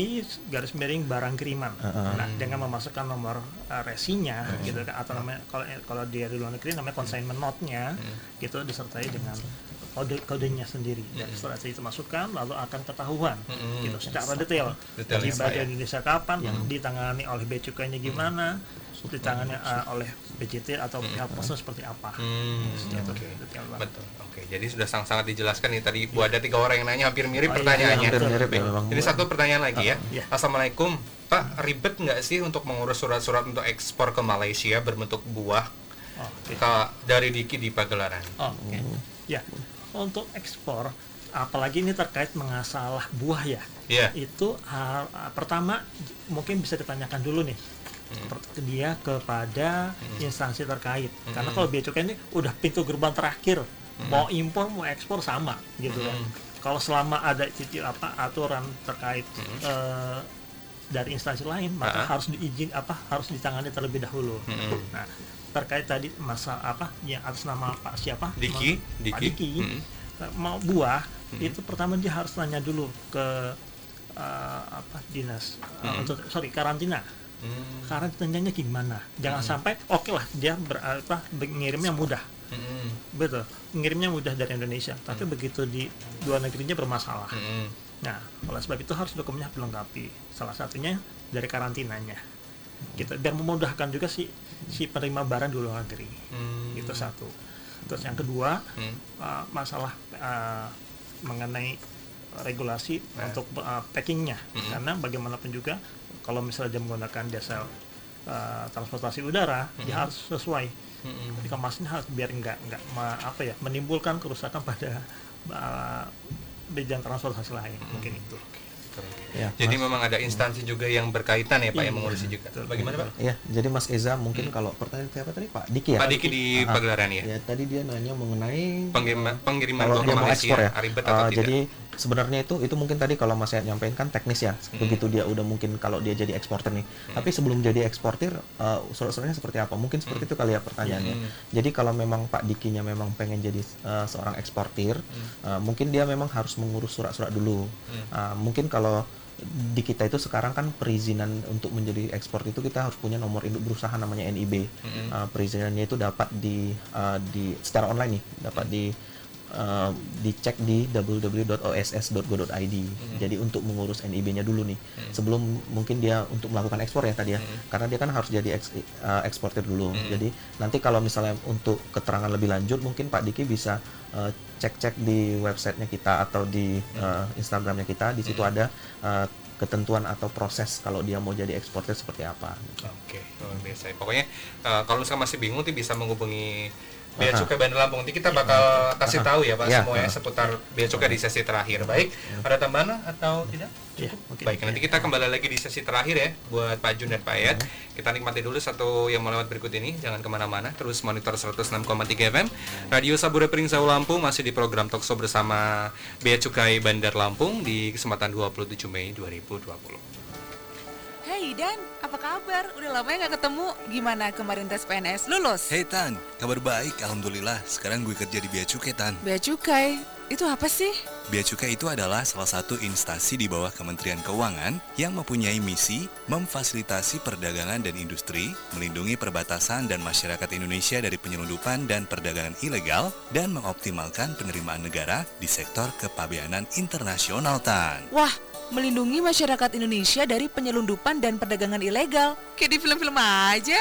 garis miring barang kiriman. Nah, dengan memasukkan nomor uh, resinya gitu kan atau namanya kalau kalau dia di luar negeri namanya consignment note-nya gitu disertai dengan kode kodenya sendiri. Dan setelah itu masukkan lalu akan ketahuan Mm-mm. gitu secara detail. Detail tiba ya. di Indonesia kapan yang ditangani oleh bea cukainya gimana ditangani uh, oleh BJT atau pihak pos seperti apa Hmm, Gitu, oke. banget. Betul. Oke, jadi sudah sangat-sangat dijelaskan nih tadi Bu ada tiga orang yang nanya hampir mirip Oh, iya, pertanyaannya. iya, Hampir mirip ya. Ini satu pertanyaan lagi ya. iya. Assalamualaikum, Pak ribet nggak sih untuk mengurus surat-surat untuk ekspor ke Malaysia berbentuk buah Oh, oke. Ka- dari Diki di Pagelaran? Oh, Oke, ya untuk ekspor, apalagi ini terkait mengasalah buah ya, Iya. itu ha- pertama mungkin bisa ditanyakan dulu nih ke dia kepada instansi terkait, karena kalau bea cukai ini udah pintu gerbang terakhir, mau impor mau ekspor sama gitu kan. Kalau selama ada cicil apa aturan terkait eh, dari instansi lain, maka Ah. harus diizin apa harus ditangani terlebih dahulu. Mm-mm. Nah, terkait tadi masa apa yang atas nama Pak siapa? Diki, Ma- Pak Diki. Diki. Mm-mm. Nah, Mau buah itu pertama dia harus tanya dulu ke uh, apa dinas uh, untuk sorry karantina. Hmm. Karantinanya gimana? Jangan sampai oke lah dia ber, apa ngirimnya mudah. Mm-mm. Betul. Ngirimnya mudah dari Indonesia, tapi begitu di luar negerinya bermasalah. Mm-mm. Nah, oleh sebab itu harus dokumennya dilengkapi. Salah satunya dari karantinanya. Gitu, biar memudahkan juga si si penerima barang di luar negeri. Hmm. Itu satu. Terus yang kedua, Hmm. uh, masalah uh, mengenai regulasi Nah. untuk uh, packingnya. Mm-mm. Karena bagaimanapun juga, kalau misalnya dia menggunakan jasa uh, transportasi udara, dia harus sesuai. Mm-mm. Dikemasnya harus biar nggak nggak apa ya menimbulkan kerusakan [LAUGHS] pada uh, bidang transportasi lain mungkin itu. Ya, Jadi Mas. memang ada instansi juga yang berkaitan ya Pak yang Iya, mengurusi juga. betul. Bagaimana Pak? Ya, jadi Mas Eza mungkin kalau pertanyaan siapa tadi Pak Diki ya? Pak Diki di Ah, Pagelaran ya. Ya, tadi dia nanya mengenai Pengiriman pengiriman kalau dia mau ekspor ya. ribet Uh, atau tidak? jadi sebenarnya itu itu mungkin tadi kalau Mas saya nyampein kan teknis ya. Begitu dia udah mungkin kalau dia jadi eksportir nih. Tapi sebelum jadi eksportir uh, surat-suratnya seperti apa? Mungkin seperti itu kali ya pertanyaannya. Hmm. Jadi kalau memang Pak Dikinya memang pengen jadi uh, seorang eksportir, uh, mungkin dia memang harus mengurus surat-surat dulu. Uh, mungkin kalau di kita itu sekarang kan perizinan untuk menjadi ekspor itu kita harus punya nomor induk berusaha namanya NIB. Uh, perizinannya itu dapat di uh, di secara online nih, dapat di uh, dicek di www.oss.go.id. Jadi untuk mengurus NIB-nya dulu nih, sebelum mungkin dia untuk melakukan ekspor ya tadi ya, karena dia kan harus jadi eks- uh, eksportir dulu. Jadi nanti kalau misalnya untuk keterangan lebih lanjut, mungkin Pak Diki bisa uh, cek-cek di websitenya kita atau di uh, Instagramnya kita. Di situ ada uh, ketentuan atau proses kalau dia mau jadi eksportir seperti apa. Oke, luar biasa. Pokoknya eh, kalau misalkan masih bingung tuh bisa menghubungi Bea. Cukai Bandar Lampung. Nanti kita bakal kasih tahu ya Pak Ya, semuanya seputar Bea Cukai di sesi terakhir. Baik, ada tambahan atau tidak? Ya, mungkin. Baik, nanti kita kembali lagi di sesi terakhir ya buat Pak Jun dan Pak Ayat. Kita nikmati dulu satu yang mau lewat berikut ini. Jangan ke mana-mana, terus monitor 106,3 FM. Radio Sabure Pringsaw Lampung masih di program Talkshow bersama Bea Cukai Bandar Lampung di kesempatan 27 Mei 2020. Hei Dan, apa kabar? Udah lama ya nggak ketemu. Gimana kemarin tes PNS? Lulus? Hey Tan, kabar baik Alhamdulillah. Sekarang gue kerja di Bea Cukai Tan. Bea Cukai, itu apa sih? Bea Cukai itu adalah salah satu instansi di bawah Kementerian Keuangan yang mempunyai misi memfasilitasi perdagangan dan industri, melindungi perbatasan dan masyarakat Indonesia dari penyelundupan dan perdagangan ilegal, dan mengoptimalkan penerimaan negara di sektor kepabeanan internasional Tan. Wah, melindungi masyarakat Indonesia dari penyelundupan dan perdagangan ilegal. Kayak di film-film aja.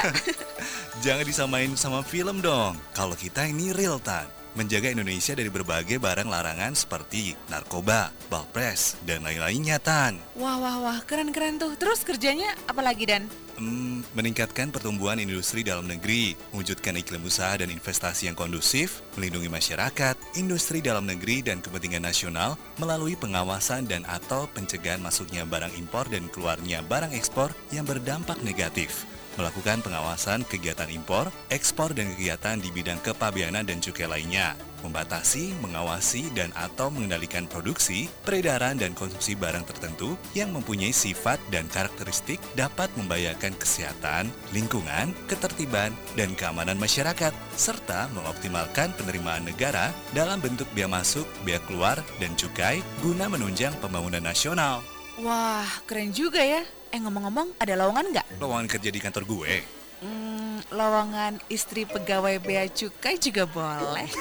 [LAUGHS] Jangan disamain sama film dong. Kalau kita ini real Tan. Menjaga Indonesia dari berbagai barang larangan seperti narkoba, balpres, dan lain-lainnya Tan. wah, wah, wah, keren-keren tuh. Terus kerjanya apa lagi Dan? Hmm, meningkatkan pertumbuhan industri dalam negeri, mewujudkan iklim usaha dan investasi yang kondusif, melindungi masyarakat, industri dalam negeri dan kepentingan nasional melalui pengawasan dan atau pencegahan masuknya barang impor dan keluarnya barang ekspor yang berdampak negatif. Melakukan pengawasan kegiatan impor, ekspor dan kegiatan di bidang kepabeanan dan cukai lainnya. Membatasi, mengawasi, dan atau mengendalikan produksi, peredaran, dan konsumsi barang tertentu yang mempunyai sifat dan karakteristik dapat membahayakan kesehatan, lingkungan, ketertiban, dan keamanan masyarakat, serta mengoptimalkan penerimaan negara dalam bentuk biaya masuk, biaya keluar, dan cukai guna menunjang pembangunan nasional. Wah, keren juga ya. Eh ngomong-ngomong, ada lowongan nggak? Lowongan kerja di kantor gue. Hmm, lowongan istri pegawai bea cukai juga boleh. [LAUGHS]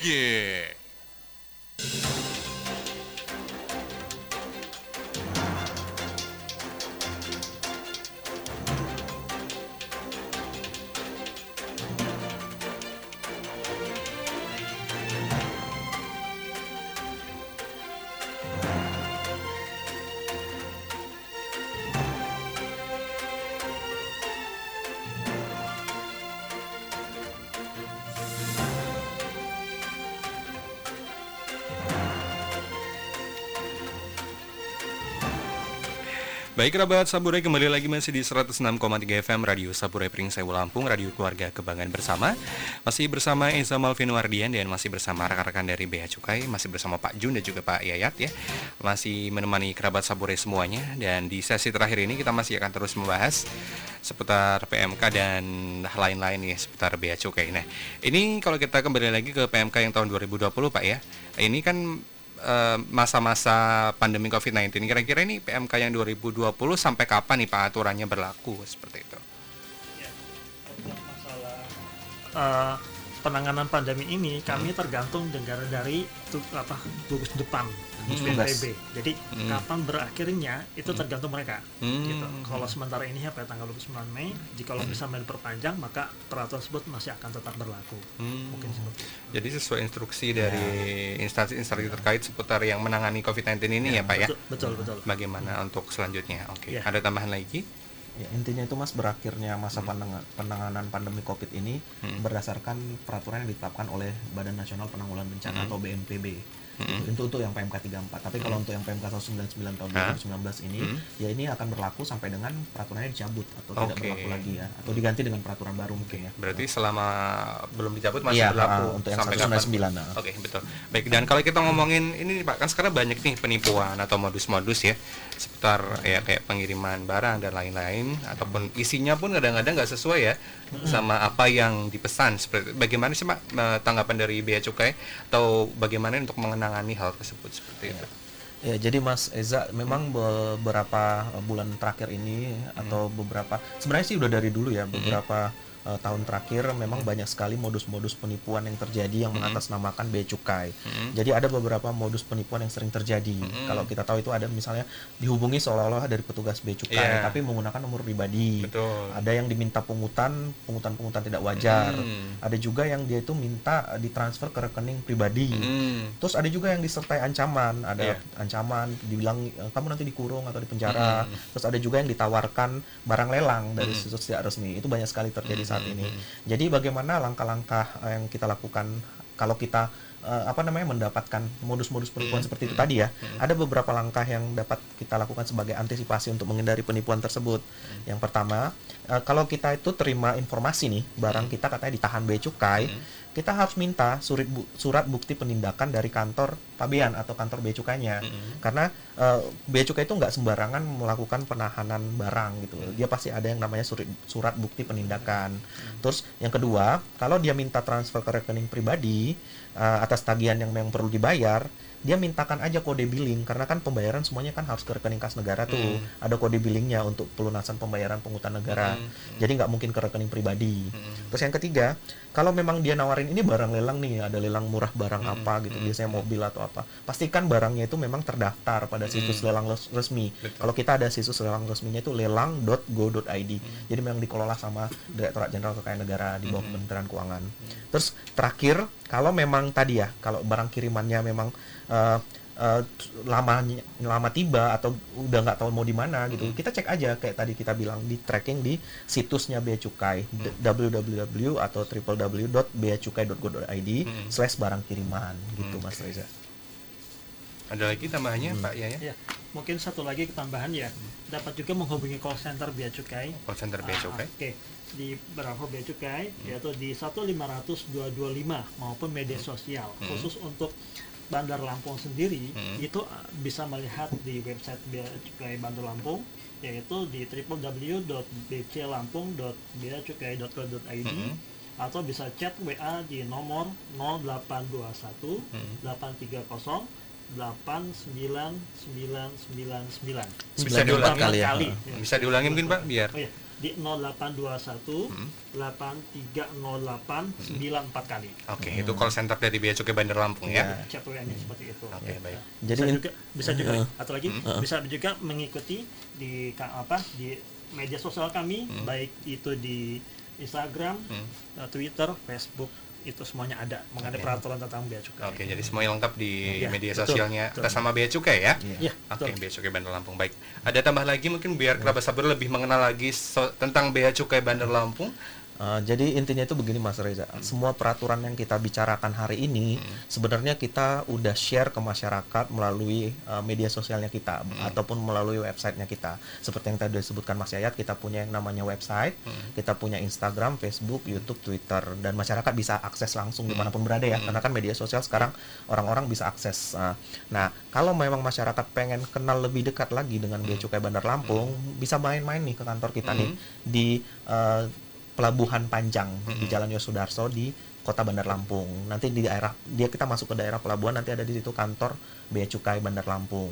Yeah. Baik kerabat Saburai kembali lagi masih di 106,3 FM Radio Saburai Pringsewu Lampung Radio Keluarga Kebanggaan Bersama. Masih bersama Eza Malvin Wardian dan masih bersama rekan-rekan dari Bea Cukai Masih bersama Pak Jun dan juga Pak Yayat ya. Masih menemani kerabat Saburai semuanya. Dan di sesi terakhir ini kita masih akan terus membahas Seputar PMK dan lain-lain ya seputar Bea Cukai. Nah ini kalau kita kembali lagi ke PMK yang tahun 2020 Pak ya. Ini kan Eh, masa-masa pandemi COVID-19 kira-kira ini PMK yang 2020 sampai kapan nih Pak aturannya berlaku? Seperti itu? Ya, masalah uh, penanganan pandemi ini kami Hmm. tergantung negara dari tu, apa gugus depan gugus Hmm. BNPB. Jadi Hmm. kapan berakhirnya itu tergantung mereka. Hmm. Gitu. Kalau sementara ini sampai tanggal 29 Mei, jika Hmm. bisa diperpanjang maka peraturan tersebut masih akan tetap berlaku. Hmm. Mungkin seperti itu. Jadi sesuai instruksi dari instansi-instansi terkait seputar yang menangani COVID-19 ini ya, Pak ya? Betul, betul, betul. Bagaimana untuk selanjutnya? Oke. Ya. Ada tambahan lagi? Ya, intinya itu mas berakhirnya masa pandang- penanganan pandemi COVID ini Hmm. berdasarkan peraturan yang ditetapkan oleh Badan Nasional Penanggulangan Bencana Hmm. atau BNPB. Hmm. Itu untuk yang PMK 34. Tapi kalau untuk yang PMK 199 tahun Hah? 2019 ini, Hmm. ya ini akan berlaku sampai dengan peraturannya dicabut atau tidak Oke. berlaku lagi ya, atau diganti dengan peraturan baru mungkin ya. Berarti selama belum dicabut masih Iya, berlaku ah, untuk yang sampai 199, kapan? nah. Oke, betul. Baik, dan kalau kita ngomongin ini Pak, kan sekarang banyak nih penipuan atau modus-modus ya seputar ya kayak pengiriman barang dan lain-lain ataupun isinya pun kadang-kadang nggak sesuai ya sama apa yang dipesan. Seperti bagaimana sih, Pak, eh, tanggapan dari Bea Cukai atau bagaimana untuk mengenangani hal tersebut seperti itu? Ya, jadi Mas Eza memang beberapa bulan terakhir ini atau beberapa sebenarnya sih udah dari dulu ya beberapa eh, tahun terakhir memang banyak sekali modus-modus penipuan yang terjadi yang mengatasnamakan bea cukai. Hmm. Jadi ada beberapa modus penipuan yang sering terjadi. Kalau kita tahu itu ada misalnya dihubungi seolah-olah dari petugas bea cukai Iya. tapi menggunakan nomor pribadi. Betul. Ada yang diminta pungutan, pungutan-pungutan tidak wajar. Hmm. Ada juga yang dia itu minta eh, ditransfer ke rekening pribadi. Hmm. Terus ada juga yang disertai ancaman, ada Iya. ancaman dibilang e, kamu nanti dikurung atau dipenjara. Mm. Terus ada juga yang ditawarkan barang lelang dari Mm. situs tidak resmi. Itu banyak sekali terjadi saat Mm, ini. mm, Jadi bagaimana langkah-langkah eh, yang kita lakukan kalau kita eh, apa namanya mendapatkan modus-modus penipuan Mm, seperti itu tadi ya? mm. Ada beberapa langkah yang dapat kita lakukan sebagai antisipasi untuk menghindari penipuan tersebut. Mm. Yang pertama, eh, kalau kita itu terima informasi nih, barang kita katanya ditahan bea cukai, Mm. kita harus minta surat bu- surat bukti penindakan dari kantor pabean atau kantor bea cukainya Mm. karena eh, bea cukai itu nggak sembarangan melakukan penahanan barang gitu Hmm. dia pasti ada yang namanya surat surat bukti penindakan terus yang kedua kalau dia minta transfer ke rekening pribadi eh, atas tagihan yang memang perlu dibayar dia mintakan aja kode billing karena kan pembayaran semuanya kan harus ke rekening kas negara tuh Hmm. ada kode billingnya untuk pelunasan pembayaran pungutan negara Hmm. jadi nggak mungkin ke rekening pribadi Hmm. Terus yang ketiga, kalau memang dia nawarin ini barang lelang nih, ada lelang murah barang Mm, apa gitu, mm, biasanya mobil atau apa. Pastikan barangnya itu memang terdaftar pada situs Mm. lelang resmi. Kalau kita ada situs lelang resminya itu lelang.go.id. Mm. Jadi memang dikelola sama Direktorat Jenderal Kekayaan Negara di bawah Mm. Kementerian Keuangan. Terus terakhir, kalau memang tadi ya, kalau barang kirimannya memang eh, eh, lamanya lama tiba atau udah nggak tahu mau di mana gitu kita cek aja kayak tadi kita bilang di tracking di situsnya bea cukai d- www atau www.beacukai.go.id Hmm. slash barang kiriman gitu Hmm, mas. Reza Ada lagi tambahannya, Pak Yaya? Ya, mungkin satu lagi tambahan ya. Dapat juga menghubungi call center Bea Cukai. Call center Bea Ah, Cukai. Oke, di Bravo Bea Cukai yaitu di 1500225 maupun media sosial. Hmm. Khusus untuk Bandar Lampung sendiri Hmm. itu uh, bisa melihat di website Bea Cukai Bandar Lampung yaitu di www.bclampung.beacukai.co.id Hmm. atau bisa chat WA di nomor 0821 Hmm. 830 89999 Bisa diulangi kali ya. kali. Bisa diulangi mungkin, Pak, biar Oh iya. Di 0821 Hmm. 8308 94 kali. Oke, itu call center dari Bea Cukai Bandar Lampung ya. Chat WA-nya seperti itu. Oke, baik. Jadi bisa in- juga bisa juga Eh, atau lagi Hmm. bisa juga mengikuti di apa di media sosial kami Hmm. baik itu di Instagram, Hmm. Twitter, Facebook itu semuanya ada mengenai Oke. peraturan tentang bea cukai. Oke, jadi semuanya lengkap di Iya, media betul, sosialnya betul. atas nama Bea Cukai ya. Iya, Oke, betul. Bea Cukai Bandar Lampung. Baik. Ada tambah lagi mungkin biar kerabat sabar lebih mengenal lagi so- tentang Bea Cukai Bandar Lampung. Uh, jadi intinya itu begini Mas Reza, semua peraturan yang kita bicarakan hari ini sebenarnya kita udah share ke masyarakat melalui uh, media sosialnya kita ataupun melalui websitenya kita. Seperti yang tadi disebutkan Mas Yayat, kita punya yang namanya website, kita punya Instagram, Facebook, YouTube, Twitter, dan masyarakat bisa akses langsung di mana pun berada ya, karena kan media sosial sekarang orang-orang bisa akses. Uh, nah, kalau memang masyarakat pengen kenal lebih dekat lagi dengan Bea Cukai Bandar Lampung, bisa main-main nih ke kantor kita nih di uh, Pelabuhan Panjang di Jalan Yosudarso di Kota Bandar Lampung. Nanti di daerah dia kita masuk ke daerah pelabuhan nanti ada di situ kantor Bea Cukai Bandar Lampung.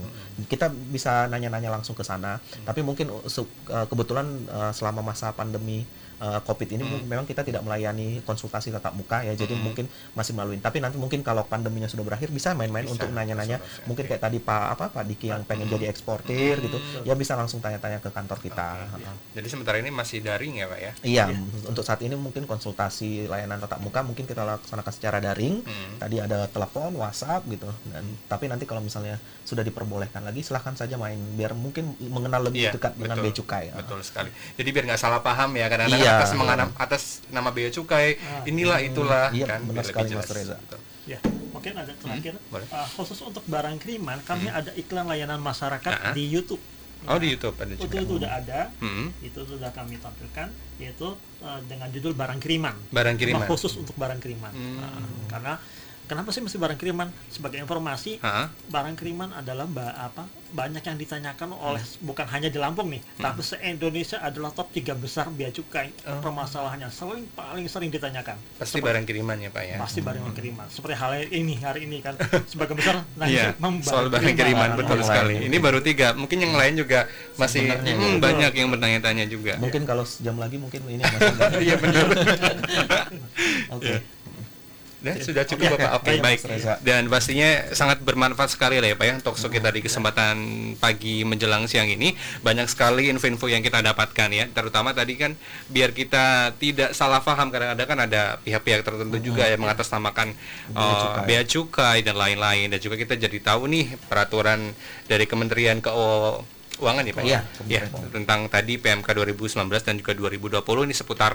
Kita bisa nanya-nanya langsung ke sana. Tapi mungkin uh, uh, kebetulan uh, selama masa pandemi uh, Covid ini mu- memang kita tidak melayani konsultasi tatap muka ya. Jadi mungkin masih melalui. Tapi nanti mungkin kalau pandeminya sudah berakhir bisa main-main untuk nanya-nanya. Mungkin kayak tadi Pak apa Pak Diki yang pengen jadi eksportir gitu. Ya bisa langsung tanya-tanya ke kantor kita. Heeh. Jadi sementara ini masih daring ya, Pak ya? Iya, untuk saat ini mungkin konsultasi layanan tatap muka mungkin kita laksanakan secara daring. Hmm. Tadi ada telepon, WhatsApp gitu. Dan tapi nanti kalau misalnya sudah diperbolehkan lagi, silahkan saja main biar mungkin mengenal lebih Iya, dekat dengan bea cukai. Betul sekali. Jadi biar nggak salah paham ya kadang-kadang Iya. Atas menganam atas nama bea cukai Ah, inilah itulah Iya, kan benar sekali, Mas jelas. Reza. Ya, mungkin ada terakhir Hmm, boleh. uh, khusus untuk barang kiriman kami ada iklan layanan masyarakat Ah. di YouTube. Oh di YouTube ada Itu juga. itu udah ada. Hmm. Itu sudah kami tampilkan yaitu uh, dengan judul barang kiriman. Barang kiriman. Khusus untuk barang kiriman. Hmm. Nah, karena kenapa sih mesti barang kiriman? Sebagai informasi, Hah? barang kiriman adalah ba apa banyak yang ditanyakan oleh Hmm. bukan hanya di Lampung nih, tapi se Indonesia adalah top tiga besar bea cukai. Oh. Permasalahannya sering paling sering ditanyakan. Pasti Seperti- barang kiriman ya Pak ya. pasti barang kiriman seperti hal ini hari ini kan [LAUGHS] sebagai besar nah Iya, memang soal barang kiriman betul Barang sekali. lain. Ini baru tiga, mungkin yang lain juga masih Sebenarnya hmm, ya. banyak yang bertanya-tanya juga. Mungkin kalau sejam lagi mungkin ini Mas Reza. [LAUGHS] Iya benar. [LAUGHS] Oke. Dan sudah cukup Bapak. Oke, baik, baik. Dan pastinya sangat bermanfaat sekali lah ya Pak ya untuk kita di kesempatan pagi menjelang siang ini banyak sekali info-info yang kita dapatkan ya. Terutama tadi kan biar kita tidak salah paham kadang-kadang kan ada pihak-pihak tertentu juga yang mengatasnamakan Bea uh, cukai. bea cukai dan lain-lain dan juga kita jadi tahu nih peraturan dari Kementerian Keuangan ya Pak Iya, ya. Kementerian Keuangan. tentang tadi PMK 2019 dan juga 2020 ini seputar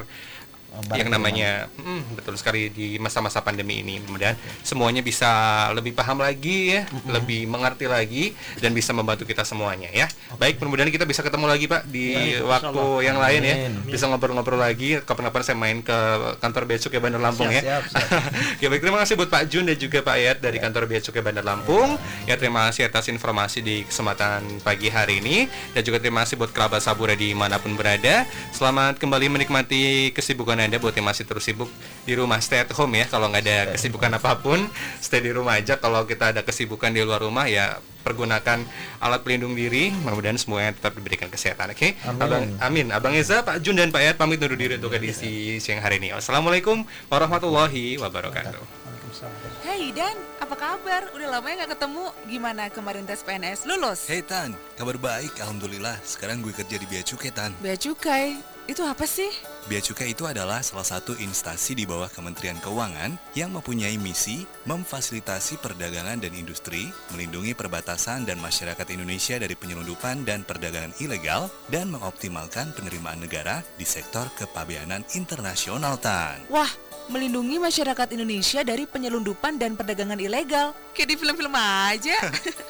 yang namanya hmm, betul sekali di masa-masa pandemi ini. Kemudian semuanya bisa lebih paham lagi ya lebih mengerti lagi dan bisa membantu kita semuanya ya. Baik mudah-mudahan kita bisa ketemu lagi pak di Baik, waktu insyaallah. yang lain ya. Amin. bisa ngobrol-ngobrol lagi kapan-kapan saya main ke kantor Bea Cukai Bandar Lampung Siap, ya. Siap, siap. [LAUGHS] ya baik terima kasih buat Pak Jun dan juga Pak Yat dari kantor Bea Cukai Bandar Lampung. Ya terima kasih atas informasi di kesempatan pagi hari ini. Dan juga terima kasih buat kerabat Sabura di mana pun berada. Selamat kembali menikmati kesibukan anda buat yang masih terus sibuk di rumah stay at home ya kalau nggak ada kesibukan apa pun stay di rumah aja kalau kita ada kesibukan di luar rumah ya pergunakan alat pelindung diri mudah-mudahan semuanya tetap diberikan kesehatan oke Amin. Abang Amin Abang Eza Pak Jun dan Pak Yat pamit undur diri untuk edisi siang hari ini Wassalamualaikum warahmatullahi wabarakatuh Waalaikumsalam. Hey Dan, apa kabar? Udah lama ya nggak ketemu. Gimana kemarin tes PNS? Lulus? Hey Tan, kabar baik Alhamdulillah Sekarang gue kerja di Bea Cukai Tan Bea Cukai, itu apa sih? Bea Cukai itu adalah salah satu instansi di bawah Kementerian Keuangan yang mempunyai misi memfasilitasi perdagangan dan industri, melindungi perbatasan dan masyarakat Indonesia dari penyelundupan dan perdagangan ilegal, dan mengoptimalkan penerimaan negara di sektor kepabeanan internasional Tan. Wah, melindungi masyarakat Indonesia dari penyelundupan dan perdagangan ilegal. Kayak di film-film aja.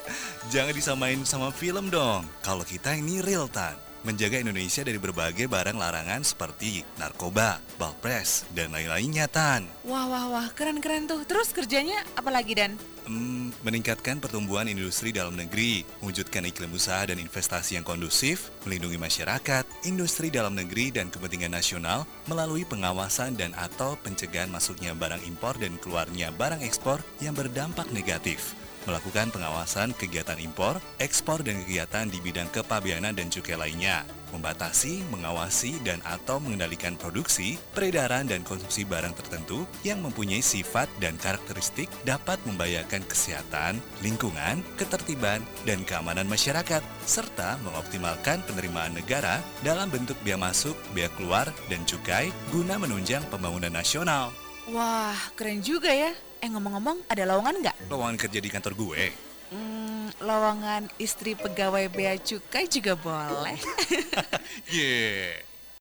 [LAUGHS] Jangan disamain sama film dong. Kalau kita ini real tan. Menjaga Indonesia dari berbagai barang larangan seperti narkoba, balpres, dan lain-lainnya tan. wah, wah, wah, keren-keren tuh. Terus kerjanya apa lagi Dan? Hmm, meningkatkan pertumbuhan industri dalam negeri, mewujudkan iklim usaha dan investasi yang kondusif, melindungi masyarakat, industri dalam negeri dan kepentingan nasional melalui pengawasan dan atau pencegahan masuknya barang impor dan keluarnya barang ekspor yang berdampak negatif melakukan pengawasan kegiatan impor, ekspor, dan kegiatan di bidang kepabeanan dan cukai lainnya, membatasi, mengawasi, dan atau mengendalikan produksi, peredaran, dan konsumsi barang tertentu yang mempunyai sifat dan karakteristik dapat membahayakan kesehatan, lingkungan, ketertiban, dan keamanan masyarakat, serta mengoptimalkan penerimaan negara dalam bentuk biaya masuk, biaya keluar, dan cukai guna menunjang pembangunan nasional. Wah, keren juga ya. Eh ngomong-ngomong, ada lowongan nggak? Lowongan kerja di kantor gue. Hmm, lowongan istri pegawai bea cukai juga boleh. [LAUGHS] Yeah.